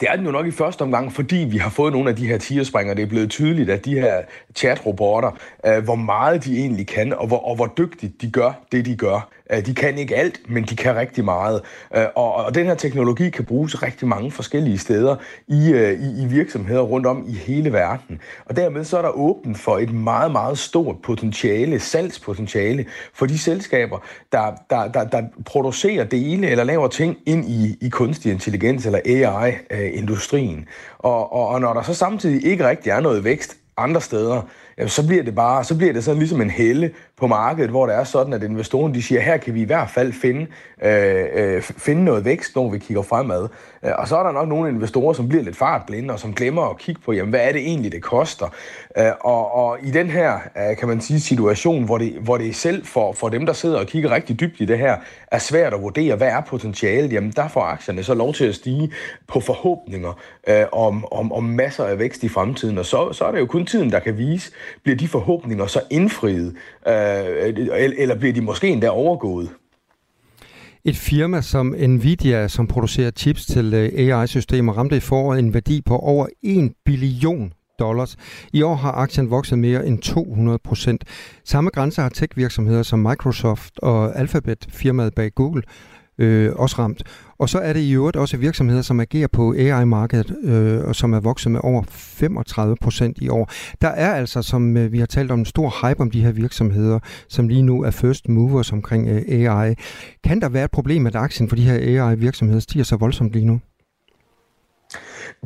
Det er den jo nok i første omgang, fordi vi har fået nogle af de her tierspringer. Det er blevet tydeligt, at de her chatrobotter, øh, hvor meget de egentlig kan, og hvor, og hvor dygtigt de gør det, de gør. Øh, de kan ikke alt, men de kan rigtig meget. Øh, og, og den her teknologi kan bruges rigtig mange forskellige steder i, øh, i, i virksomheder rundt om i hele verden. Og dermed så er der åbent for et meget, meget stort potentiale, salgspotentiale for de selskaber, der, der, der, der producerer dele eller laver ting ind i, i kunstig intelligens eller AI-industrien. Og, og, og når der så samtidig ikke rigtig er noget vækst andre steder, så bliver det bare, så bliver det sådan ligesom en helle på markedet, hvor det er sådan, at investorerne de siger, her kan vi i hvert fald finde, øh, øh, finde noget vækst, når vi kigger fremad. Øh, og så er der nok nogle investorer, som bliver lidt fartblinde, og som glemmer at kigge på, jamen, hvad er det egentlig, det koster? Øh, og, og i den her, øh, kan man sige, situation, hvor det, hvor det selv for, for dem, der sidder og kigger rigtig dybt i det her, er svært at vurdere, hvad er potentialet, jamen der får aktierne så lov til at stige på forhåbninger øh, om, om, om masser af vækst i fremtiden. Og så, så er det jo kun tiden, der kan vise, bliver de forhåbninger så indfriet, øh, Øh, øh, eller bliver de måske endda overgået? Et firma som Nvidia, som producerer chips til øh, AI-systemer, ramte i foråret en værdi på over 1 billion dollars. I år har aktien vokset mere end 200 procent. Samme grænse har tech-virksomheder som Microsoft og Alphabet, firmaet bag Google, øh, også ramt. Og så er det i øvrigt også virksomheder, som agerer på AI-markedet, øh, og som er vokset med over 35 procent i år. Der er altså, som øh, vi har talt om, en stor hype om de her virksomheder, som lige nu er first movers omkring øh, AI. Kan der være et problem, at aktien for de her AI-virksomheder stiger så voldsomt lige nu?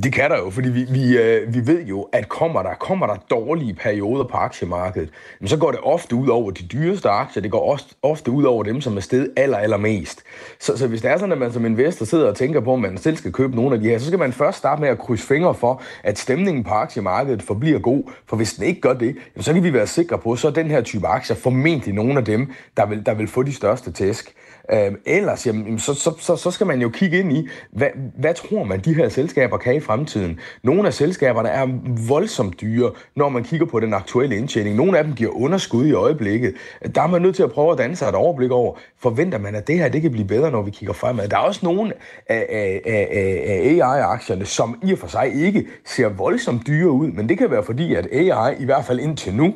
Det kan der jo, fordi vi, vi, øh, vi ved jo, at kommer der, kommer der dårlige perioder på aktiemarkedet, så går det ofte ud over de dyreste aktier, det går også, ofte ud over dem, som er sted aller, aller mest. Så, så hvis det er sådan, at man som investor sidder og tænker på, om man selv skal købe nogle af de her, så skal man først starte med at krydse fingre for, at stemningen på aktiemarkedet forbliver god, for hvis den ikke gør det, så kan vi være sikre på, så er den her type aktier formentlig nogle af dem, der vil, der vil få de største tæsk. Øh, ellers, jamen, så, så, så, så skal man jo kigge ind i, hvad, hvad tror man, de her selskaber kan i fremtiden? Nogle af selskaberne er voldsomt dyre, når man kigger på den aktuelle indtjening. Nogle af dem giver underskud i øjeblikket. Der er man nødt til at prøve at danne sig et overblik over, forventer man, at det her det kan blive bedre, når vi kigger fremad. Der er også nogle af, af, af, af AI-aktierne, som i og for sig ikke ser voldsomt dyre ud, men det kan være fordi, at AI i hvert fald indtil nu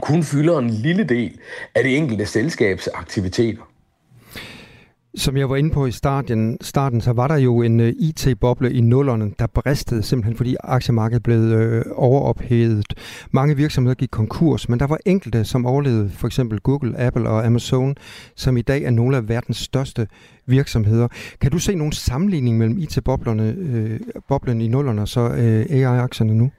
kun fylder en lille del af det enkelte selskabs aktiviteter. Som jeg var inde på i starten, starten så var der jo en øh, uh, IT-boble i nullerne, der bristede simpelthen, fordi aktiemarkedet blev øh, overophedet. Mange virksomheder gik konkurs, men der var enkelte, som overlevede, for eksempel Google, Apple og Amazon, som i dag er nogle af verdens største virksomheder. Kan du se nogen sammenligning mellem IT-boblerne øh, boblen i nullerne og så øh, AI-aktierne nu?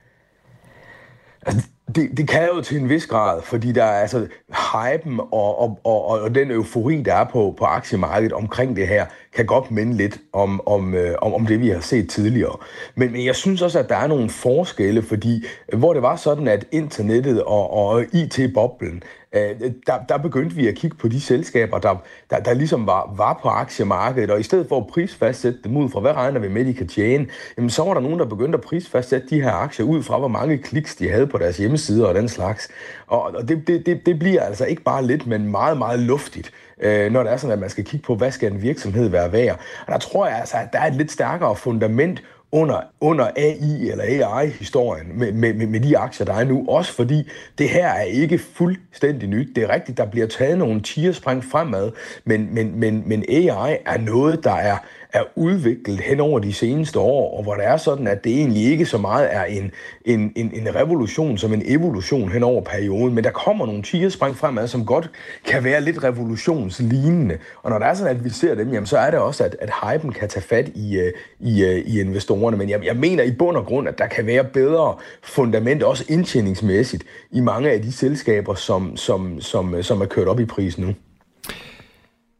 Altså, det, det kan jo til en vis grad, fordi der er altså hypen og, og, og, og den eufori, der er på, på aktiemarkedet omkring det her, kan godt minde lidt om, om, øh, om, om det, vi har set tidligere. Men, men jeg synes også, at der er nogle forskelle, fordi hvor det var sådan, at internettet og, og IT-boblen, øh, der, der begyndte vi at kigge på de selskaber, der, der, der ligesom var, var på aktiemarkedet, og i stedet for at prisfastsætte dem ud fra, hvad regner vi med, de kan tjene, jamen, så var der nogen, der begyndte at prisfastsætte de her aktier ud fra, hvor mange kliks de havde på deres hjemmesider og den slags. Og, og det, det, det, det bliver altså ikke bare lidt, men meget, meget luftigt øh, når det er sådan, at man skal kigge på, hvad skal en virksomhed være værd. Og der tror jeg altså, at der er et lidt stærkere fundament under, under AI eller AI-historien med, med, med de aktier, der er nu. Også fordi det her er ikke fuldstændig nyt. Det er rigtigt, der bliver taget nogle tierspring fremad, men, men, men, men AI er noget, der er, er udviklet hen over de seneste år, og hvor det er sådan, at det egentlig ikke så meget er en, en, en, en revolution som en evolution hen over perioden, men der kommer nogle tigerspring fremad, som godt kan være lidt revolutionslignende. Og når der er sådan, at vi ser dem, jamen, så er det også, at, at hypen kan tage fat i, øh, i, øh, i investorerne. Men jeg, jeg mener i bund og grund, at der kan være bedre fundament, også indtjeningsmæssigt, i mange af de selskaber, som, som, som, som er kørt op i pris nu.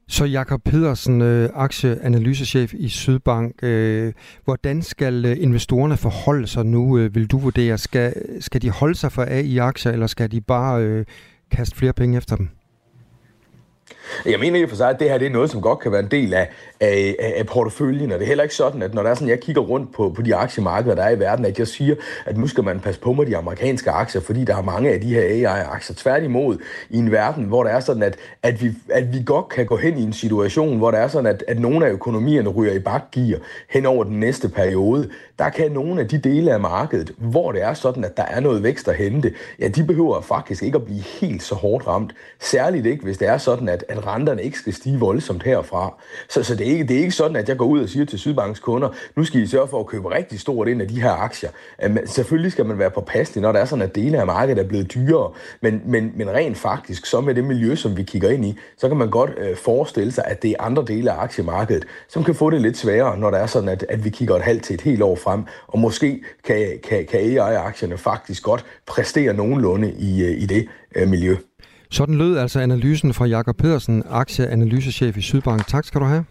Så Jakob Pedersen, øh, aktieanalysechef i Sydbank. Øh, hvordan skal øh, investorerne forholde sig nu, øh, vil du vurdere? Skal, skal de holde sig for AI-aktier, eller skal de bare øh, kaste flere penge efter dem? Jeg mener i for sig, at det her det er noget, som godt kan være en del af, af, af porteføljen, og det er heller ikke sådan, at når der er sådan, jeg kigger rundt på, på de aktiemarkeder, der er i verden, at jeg siger, at nu skal man passe på med de amerikanske aktier, fordi der er mange af de her AI-aktier. Tværtimod i en verden, hvor der er sådan, at, at, vi, at vi godt kan gå hen i en situation, hvor der er sådan, at, at nogle af økonomierne ryger i bakgear hen over den næste periode. Der kan nogle af de dele af markedet, hvor det er sådan, at der er noget vækst at hente, ja, de behøver faktisk ikke at blive helt så hårdt ramt. Særligt ikke, hvis det er sådan, at, at renterne ikke skal stige voldsomt herfra. Så, så det, er ikke, det er ikke sådan, at jeg går ud og siger til Sydbanks kunder, nu skal I sørge for at købe rigtig stort ind af de her aktier. Men selvfølgelig skal man være påpasselig, når der er sådan, at dele af markedet er blevet dyrere. Men, men, men rent faktisk, så med det miljø, som vi kigger ind i, så kan man godt øh, forestille sig, at det er andre dele af aktiemarkedet, som kan få det lidt sværere, når der er sådan, at, at vi kigger et halvt til et helt år frem. Og måske kan, kan, kan AI-aktierne faktisk godt præstere nogenlunde i, øh, i det øh, miljø. Sådan lød altså analysen fra Jakob Pedersen, aktieanalysechef i Sydbank. Tak skal du have.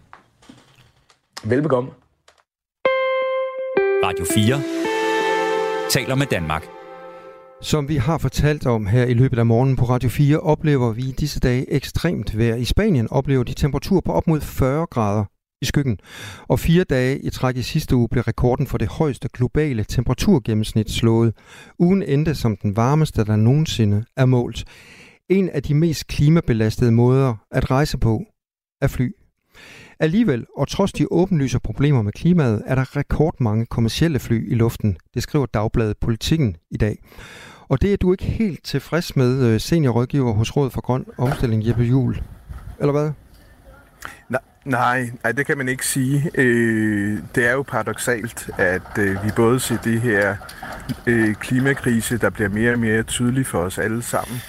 Velbekomme. Radio 4 taler med Danmark. Som vi har fortalt om her i løbet af morgenen på Radio 4, oplever vi disse dage ekstremt vejr. I Spanien oplever de temperatur på op mod 40 grader i skyggen. Og fire dage i træk i sidste uge blev rekorden for det højeste globale temperaturgennemsnit slået. Ugen endte som den varmeste, der nogensinde er målt. En af de mest klimabelastede måder at rejse på er fly. Alligevel, og trods de åbenlyse problemer med klimaet, er der rekordmange kommercielle fly i luften. Det skriver Dagbladet Politikken i dag. Og det er du ikke helt tilfreds med, øh, seniorrådgiver hos Råd for Grøn Omstilling, Jeppe Juhl, Eller hvad? Nej, nej, det kan man ikke sige. Øh, det er jo paradoxalt, at øh, vi både ser det her øh, klimakrise, der bliver mere og mere tydelig for os alle sammen,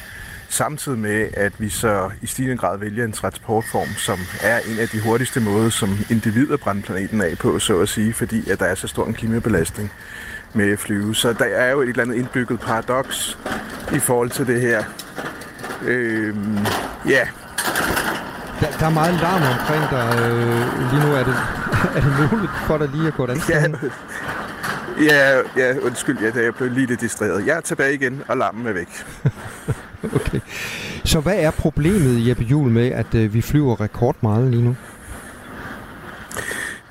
samtidig med, at vi så i stigende grad vælger en transportform, som er en af de hurtigste måder, som individer brænder planeten af på, så at sige, fordi at der er så stor en klimabelastning med at flyve. Så der er jo et eller andet indbygget paradoks i forhold til det her. Øh, ja, der, der er meget larm omkring dig. Øh, lige nu er det, er det muligt for dig lige at gå et andet ja, ja, ja, undskyld, ja, jeg blev lige lidt distraheret. Jeg er tilbage igen, og larmen er væk. okay. Så hvad er problemet, Jeppe Jul, med, at øh, vi flyver rekord meget lige nu?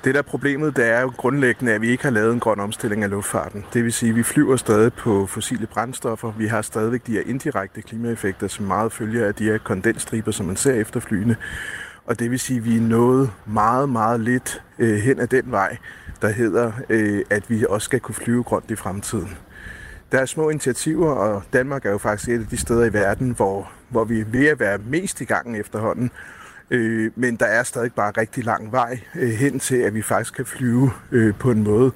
Det der problemet, det er jo grundlæggende, at vi ikke har lavet en grøn omstilling af luftfarten. Det vil sige, at vi flyver stadig på fossile brændstoffer. Vi har stadigvæk de her indirekte klimaeffekter, som meget følger af de her kondensstriber, som man ser efter flyene. Og det vil sige, at vi er nået meget, meget lidt øh, hen ad den vej, der hedder, øh, at vi også skal kunne flyve grønt i fremtiden. Der er små initiativer, og Danmark er jo faktisk et af de steder i verden, hvor, hvor vi er ved at være mest i gang efterhånden. Øh, men der er stadig bare rigtig lang vej øh, hen til, at vi faktisk kan flyve øh, på en måde,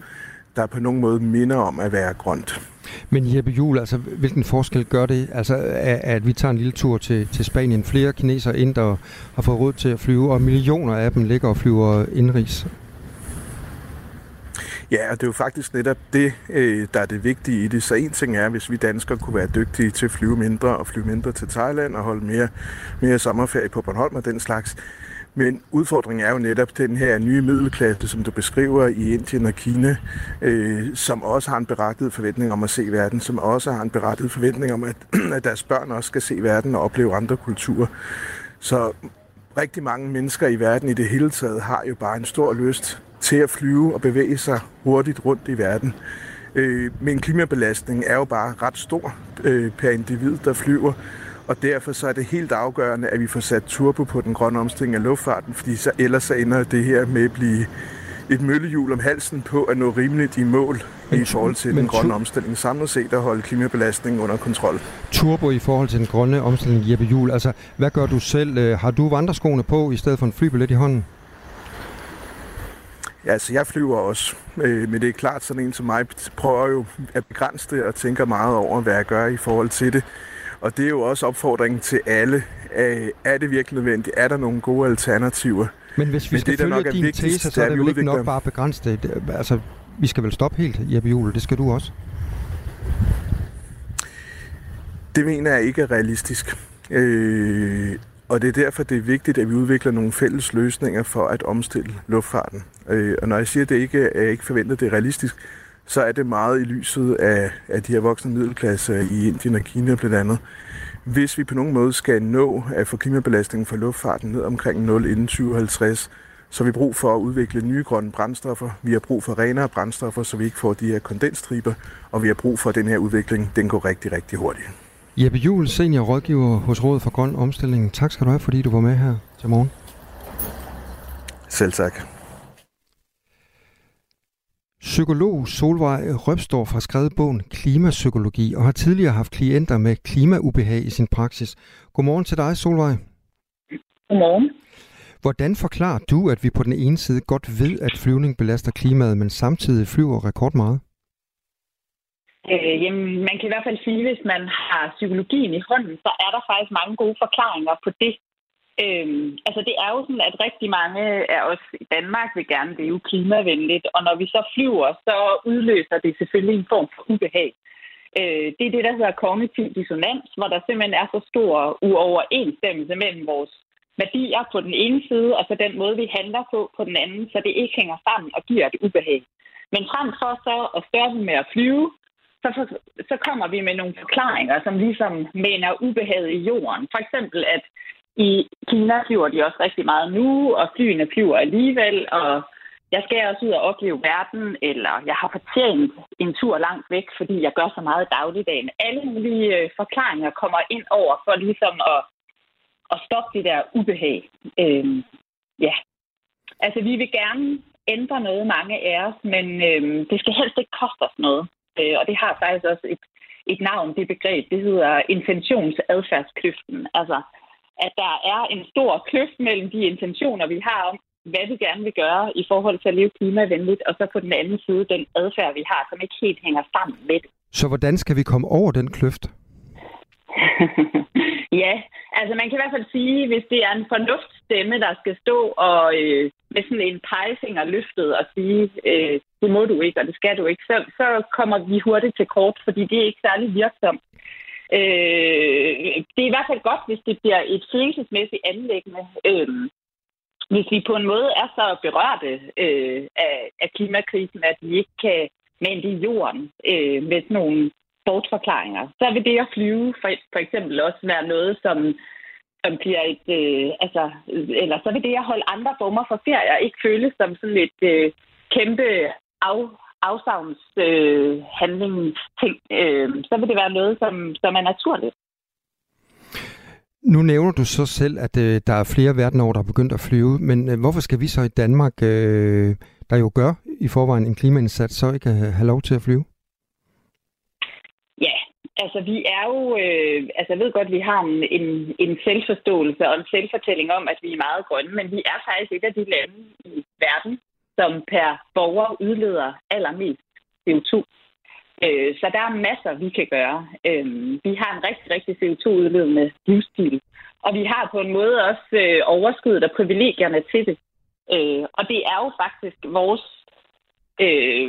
der på nogen måde minder om at være grønt. Men Jeppe Juhl, altså, hvilken forskel gør det, altså, at, at vi tager en lille tur til, til Spanien? Flere kinesere ind, der har fået råd til at flyve, og millioner af dem ligger og flyver indrigs. Ja, og det er jo faktisk netop det, øh, der er det vigtige i det. Så en ting er, hvis vi danskere kunne være dygtige til at flyve mindre og flyve mindre til Thailand og holde mere, mere sommerferie på Bornholm og den slags. Men udfordringen er jo netop den her nye middelklasse, som du beskriver i Indien og Kina, øh, som også har en berettiget forventning om at se verden, som også har en berettiget forventning om, at, at deres børn også skal se verden og opleve andre kulturer. Så rigtig mange mennesker i verden i det hele taget har jo bare en stor lyst til at flyve og bevæge sig hurtigt rundt i verden. Øh, men klimabelastningen er jo bare ret stor øh, per individ, der flyver, og derfor så er det helt afgørende, at vi får sat turbo på den grønne omstilling af luftfarten, fordi så ellers så ender det her med at blive et møllehjul om halsen på at nå rimeligt i mål men, i forhold til den grønne omstilling samlet set at holde klimabelastningen under kontrol. Turbo i forhold til den grønne omstilling, Jeppe Jul. Altså, hvad gør du selv? Øh, har du vandreskoene på i stedet for en flybillet i hånden? Altså jeg flyver også, øh, men det er klart, sådan en som mig prøver jo at begrænse det og tænker meget over, hvad jeg gør i forhold til det. Og det er jo også opfordringen til alle. Øh, er det virkelig nødvendigt? Er der nogle gode alternativer? Men hvis vi men skal det, følge nok din tese, så er det vel ikke nok bare at begrænse det. Altså, vi skal vel stoppe helt, Jeppe Juhl. Det skal du også. Det mener jeg ikke er realistisk. Øh, og det er derfor, det er vigtigt, at vi udvikler nogle fælles løsninger for at omstille luftfarten. Øh, og når jeg siger, at det ikke er ikke forventet, at det er realistisk, så er det meget i lyset af, af de her voksne middelklasser i Indien og Kina blandt andet. Hvis vi på nogen måde skal nå at få klimabelastningen for luftfarten ned omkring 0 inden 2050, så har vi brug for at udvikle nye grønne brændstoffer. Vi har brug for renere brændstoffer, så vi ikke får de her kondensstriber. Og vi har brug for, at den her udvikling den går rigtig, rigtig hurtigt. Jeppe Juhl, senior rådgiver hos Rådet for Grøn Omstilling. Tak skal du have, fordi du var med her til morgen. Selv tak. Psykolog Solvej Røbstorff har skrevet bogen Klimapsykologi og har tidligere haft klienter med klimaubehag i sin praksis. Godmorgen til dig, Solvej. Godmorgen. Hvordan forklarer du, at vi på den ene side godt ved, at flyvning belaster klimaet, men samtidig flyver rekord meget? Øh, jamen, man kan i hvert fald sige, at hvis man har psykologien i hånden, så er der faktisk mange gode forklaringer på det. Øhm, altså det er jo sådan, at rigtig mange af os i Danmark vil gerne leve klimavenligt, og når vi så flyver, så udløser det selvfølgelig en form for ubehag. Øh, det er det, der hedder kognitiv dissonans, hvor der simpelthen er så stor uoverensstemmelse mellem vores værdier på den ene side, og så den måde, vi handler på på den anden, så det ikke hænger sammen og giver et ubehag. Men frem for så at stoppe med at flyve, så, for, så kommer vi med nogle forklaringer, som ligesom mener ubehaget i jorden. For eksempel, at i Kina flyver de også rigtig meget nu, og flyene flyver alligevel, og jeg skal også ud og opleve verden, eller jeg har fortjent en tur langt væk, fordi jeg gør så meget i dagligdagen. Alle mulige øh, forklaringer kommer ind over for ligesom at, at stoppe det der ubehag. Øhm, ja, altså vi vil gerne ændre noget, mange af os, men øhm, det skal helst ikke koste os noget. Øh, og det har faktisk også et, et navn, det begreb. Det hedder intentionsadfærdskløften. Altså, at der er en stor kløft mellem de intentioner, vi har om, hvad vi gerne vil gøre i forhold til at leve klimavenligt, og så på den anden side den adfærd, vi har, som ikke helt hænger sammen med det. Så hvordan skal vi komme over den kløft? ja, altså man kan i hvert fald sige, hvis det er en fornuftstemme, der skal stå og øh, med sådan en pegefinger løftet og sige, øh, det må du ikke, og det skal du ikke, så, så kommer vi hurtigt til kort, fordi det er ikke særlig virksomt. Øh, det er i hvert fald godt, hvis det bliver et følelsesmæssigt anlæggende. Øh, hvis vi på en måde er så berørte øh, af, af klimakrisen, at vi ikke kan mænde i jorden øh, med sådan nogle bortforklaringer, så vil det at flyve for, for eksempel også være noget, som, som bliver et... Øh, altså, eller så vil det at holde andre former for ferier ikke føles som sådan et øh, kæmpe af, afsavnshandlingsting. Øh, øh, så vil det være noget, som, som er naturligt. Nu nævner du så selv, at øh, der er flere verden over, der er begyndt at flyve, men øh, hvorfor skal vi så i Danmark, øh, der jo gør i forvejen en klimaindsats, så ikke have, have lov til at flyve? Altså vi er jo, øh, altså jeg ved godt, at vi har en, en, en selvforståelse og en selvfortælling om, at vi er meget grønne, men vi er faktisk et af de lande i verden, som per borger udleder allermest CO2. Øh, så der er masser, vi kan gøre. Øh, vi har en rigtig, rigtig CO2-udledende livsstil. Og vi har på en måde også øh, overskuddet og privilegierne til det. Øh, og det er jo faktisk vores... Øh,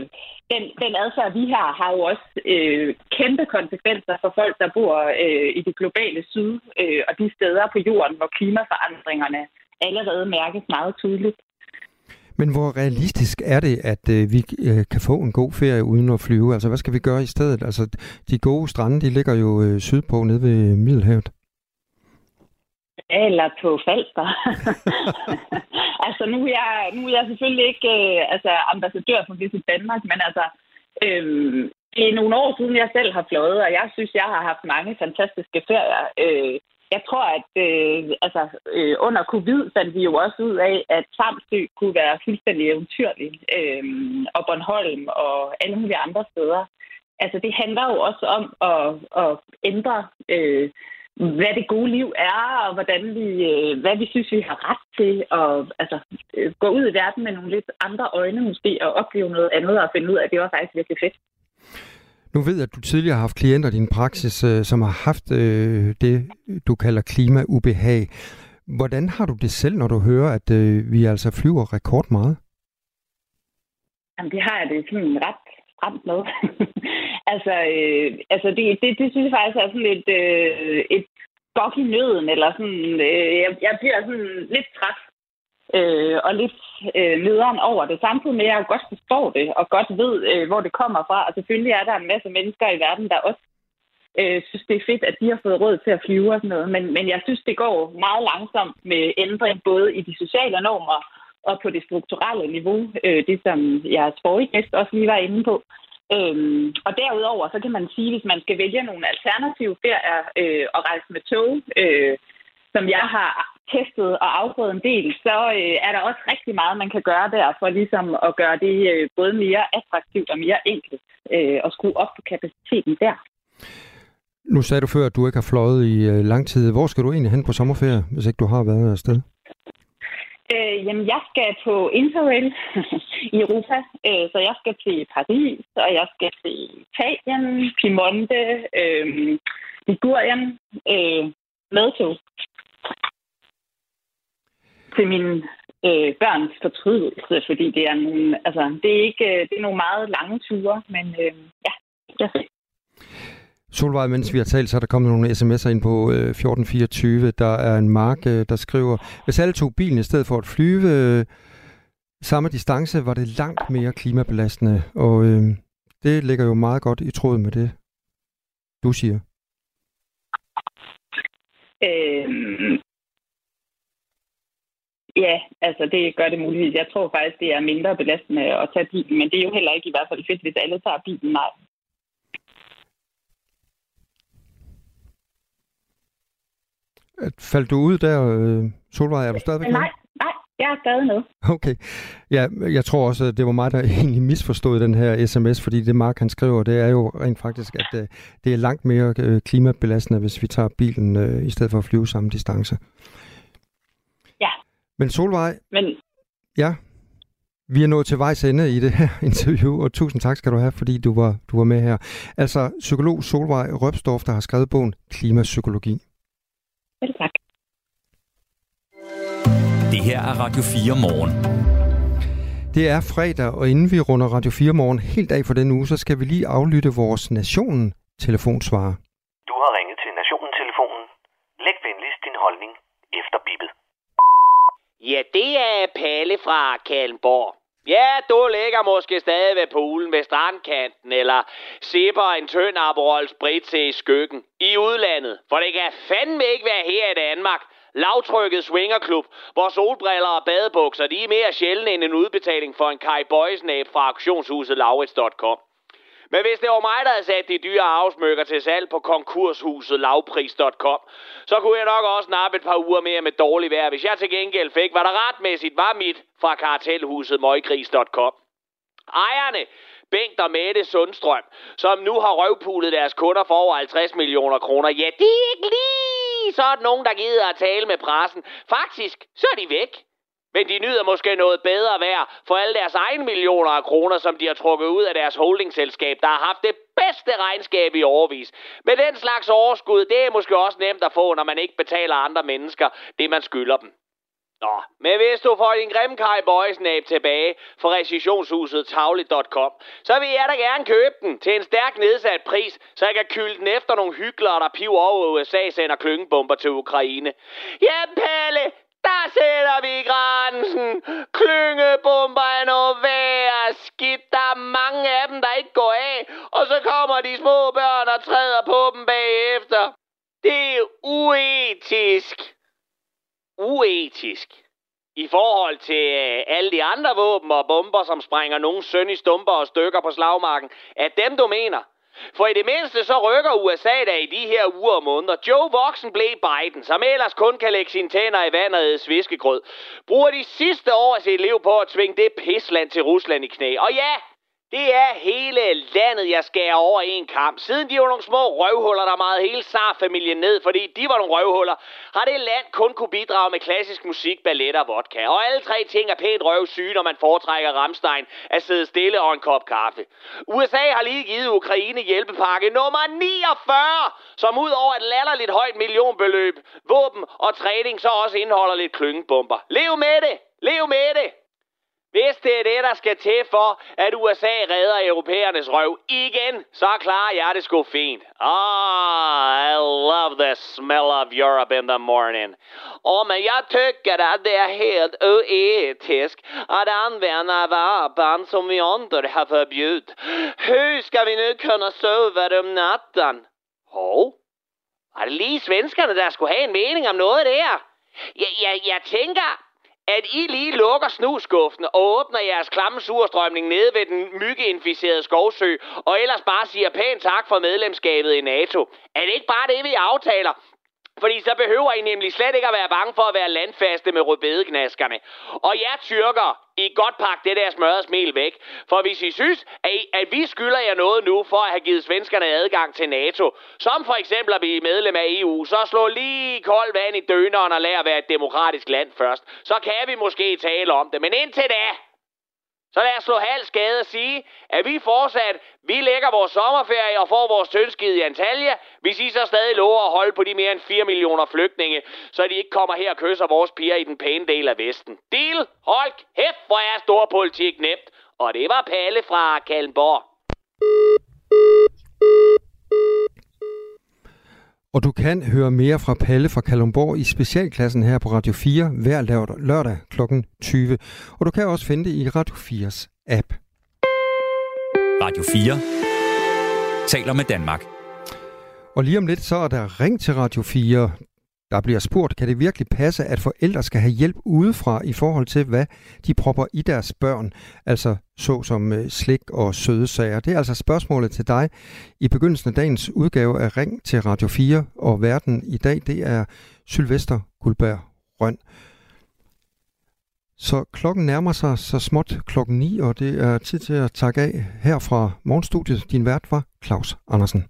den, den adfærd, vi har, har jo også øh, kæmpe konsekvenser for folk, der bor øh, i det globale syd øh, og de steder på jorden, hvor klimaforandringerne allerede mærkes meget tydeligt. Men hvor realistisk er det, at øh, vi øh, kan få en god ferie uden at flyve? Altså, hvad skal vi gøre i stedet? Altså, de gode strande, de ligger jo øh, sydpå nede ved Middelhavet. Eller på Falster. altså, nu er, jeg, nu er jeg selvfølgelig ikke øh, altså, ambassadør for Visit Danmark, men altså, øh, det er nogle år siden, jeg selv har fløjet, og jeg synes, jeg har haft mange fantastiske ferier. Øh, jeg tror, at øh, altså, øh, under covid fandt vi jo også ud af, at Samsø kunne være fuldstændig eventyrlig, øh, og Bornholm og alle mulige andre steder. Altså, det handler jo også om at, at ændre, øh, hvad det gode liv er, og hvordan vi, øh, hvad vi synes, vi har ret til at altså, øh, gå ud i verden med nogle lidt andre øjne måske, og opleve noget andet, og finde ud af, at det var faktisk virkelig fedt. Nu ved jeg, at du tidligere har haft klienter i din praksis, øh, som har haft øh, det, du kalder klimaubehag. Hvordan har du det selv, når du hører, at øh, vi altså flyver rekord meget? Jamen, det har jeg det sådan ret stramt med. altså, øh, altså det, det, det synes jeg faktisk er sådan et, øh, et gok i nøden, eller sådan, øh, jeg, jeg bliver sådan lidt træt øh, og lidt øh, nederen over det, samtidig med, at jeg godt forstår det, og godt ved, øh, hvor det kommer fra. Og selvfølgelig er der en masse mennesker i verden, der også øh, synes, det er fedt, at de har fået råd til at flyve og sådan noget. Men, men jeg synes, det går meget langsomt med ændring, både i de sociale normer og på det strukturelle niveau, øh, det som jeres forrige gæst også lige var inde på. Øhm, og derudover, så kan man sige, hvis man skal vælge nogle alternative ferier øh, og rejse med tog, øh, som jeg har testet og afprøvet en del, så øh, er der også rigtig meget, man kan gøre der for ligesom at gøre det øh, både mere attraktivt og mere enkelt øh, og skrue op på kapaciteten der. Nu sagde du før, at du ikke har fløjet i øh, lang tid. Hvor skal du egentlig hen på sommerferie, hvis ikke du har været afsted? Øh, jamen, jeg skal på Interrail i Europa, øh, så jeg skal til Paris, og jeg skal til Italien, Piemonte, øh, Ligurien, øh, med tog til min øh, børns fortrydelse, fordi det er nogle, altså, det er ikke, øh, det er nogle meget lange ture, men øh, ja, jeg. Solvej, mens vi har talt, så er der kommet nogle sms'er ind på øh, 1424. Der er en mark, øh, der skriver, hvis alle tog bilen i stedet for at flyve øh, samme distance, var det langt mere klimabelastende. Og øh, det ligger jo meget godt i tråd med det, du siger. Øhm, ja, altså det gør det muligvis. Jeg tror faktisk, det er mindre belastende at tage bilen, men det er jo heller ikke i hvert fald fedt, hvis alle tager bilen. Nej. Faldt du ud der, øh, Solvej? Er du stadigvæk Nej, nej, jeg er stadig med. Okay. Ja, jeg tror også, at det var mig, der egentlig misforstod den her sms, fordi det Mark han skriver, det er jo rent faktisk, at øh, det er langt mere øh, klimabelastende, hvis vi tager bilen øh, i stedet for at flyve samme distance. Ja. Men Solvej, Men ja, vi er nået til vejs ende i det her interview, og tusind tak skal du have, fordi du var, du var med her. Altså, psykolog Solvej Røbstorff, der har skrevet bogen Klimapsykologi. Selv tak. Det her er Radio 4 morgen. Det er fredag, og inden vi runder Radio 4 morgen helt af for den uge, så skal vi lige aflytte vores Nationen telefonsvarer. Du har ringet til Nationen-telefonen. Læg venligst din holdning efter bippet. Ja, det er Palle fra Kalmborg. Ja, du ligger måske stadig ved poolen ved strandkanten, eller sipper en tynd Aperol Spritz i skyggen i udlandet. For det kan fandme ikke være her i Danmark. Lavtrykket swingerklub, hvor solbriller og badebukser, de er mere sjældne end en udbetaling for en Kai Boysnab fra auktionshuset Laurits.com. Men hvis det var mig, der havde sat de dyre afsmykker til salg på konkurshuset lavpris.com, så kunne jeg nok også nappe et par uger mere med dårlig vejr, hvis jeg til gengæld fik, hvad der retmæssigt var mit fra kartelhuset møggris.com. Ejerne, Bengt og Mette Sundstrøm, som nu har røvpulet deres kunder for over 50 millioner kroner, ja, det er ikke lige sådan nogen, der gider at tale med pressen. Faktisk, så er de væk. Men de nyder måske noget bedre værd for alle deres egne millioner af kroner, som de har trukket ud af deres holdingselskab, der har haft det bedste regnskab i overvis. Men den slags overskud, det er måske også nemt at få, når man ikke betaler andre mennesker det, man skylder dem. Nå, men hvis du får din Grimkaj Boys Boysnab tilbage fra recessionshuset tavle.com, så vil jeg da gerne købe den til en stærk nedsat pris, så jeg kan kylde den efter nogle hyggelere, der piver over USA sender klyngebomber til Ukraine. Ja, Palle, der sætter vi grænsen. Klyngebomber er noget værd skidt. Der er mange af dem, der ikke går af. Og så kommer de små børn og træder på dem bagefter. Det er uetisk. Uetisk. I forhold til øh, alle de andre våben og bomber, som sprænger nogen søn i stumper og stykker på slagmarken, er dem, du mener. For i det mindste så rykker USA da i de her uger og måneder. Joe Voxen blev Biden, som ellers kun kan lægge sine tænder i vandet og sviskegrød, bruger de sidste år af sit liv på at tvinge det pisland til Rusland i knæ. Og ja, det er hele landet, jeg skærer over en kamp. Siden de var nogle små røvhuller, der meget hele SAR-familien ned, fordi de var nogle røvhuller, har det land kun kunne bidrage med klassisk musik, ballet og vodka. Og alle tre ting er pænt røvsyge, når man foretrækker Ramstein at sidde stille og en kop kaffe. USA har lige givet Ukraine hjælpepakke nummer 49, som ud over et latterligt højt millionbeløb, våben og træning så også indeholder lidt klyngebomber. Lev med det! Lev med det! Hvis det er det, der skal til for, at USA redder europæernes røv igen, så klarer jeg det sgu fint. Ah, I love the smell of Europe in the morning. Och men jag tycker att det är helt oetiskt att använda vapen som vi andra har förbjudit. Hur ska vi nu kunna sova om natten? Hov, var det lige svenskerne, der skulle have en mening om noget der? Jeg, jeg, jeg tænker, at I lige lukker snuskuffen og åbner jeres klamme surstrømning nede ved den myggeinficerede skovsø, og ellers bare siger pænt tak for medlemskabet i NATO. Er det ikke bare det, vi aftaler? Fordi så behøver I nemlig slet ikke at være bange for at være landfaste med rødbedeknaskerne. Og jer tyrker, i godt pakke det der smørrede smil væk. For hvis I synes, at, I, at vi skylder jer noget nu for at have givet svenskerne adgang til NATO, som for eksempel at blive medlem af EU, så slå lige koldt vand i døneren og lad at være et demokratisk land først. Så kan vi måske tale om det. Men indtil da, så lad os slå halv skade og sige, at vi fortsat, vi lægger vores sommerferie og får vores tønskid i Antalya, hvis I så stadig lover at holde på de mere end 4 millioner flygtninge, så de ikke kommer her og kysser vores piger i den pæne del af Vesten. Deal, hold kæft, hvor er storpolitik nemt. Og det var Palle fra Kalmborg. Og du kan høre mere fra Palle fra Kalumborg i specialklassen her på Radio 4 hver lørdag, kl. 20. Og du kan også finde det i Radio 4's app. Radio 4 taler med Danmark. Og lige om lidt, så er der ring til Radio 4. Der bliver spurgt, kan det virkelig passe, at forældre skal have hjælp udefra i forhold til, hvad de propper i deres børn, altså så som øh, slik og søde sager. Det er altså spørgsmålet til dig i begyndelsen af dagens udgave af Ring til Radio 4, og verden i dag, det er Sylvester Guldberg Røn. Så klokken nærmer sig så småt klokken 9, og det er tid til at takke af her fra morgenstudiet. Din vært var Claus Andersen.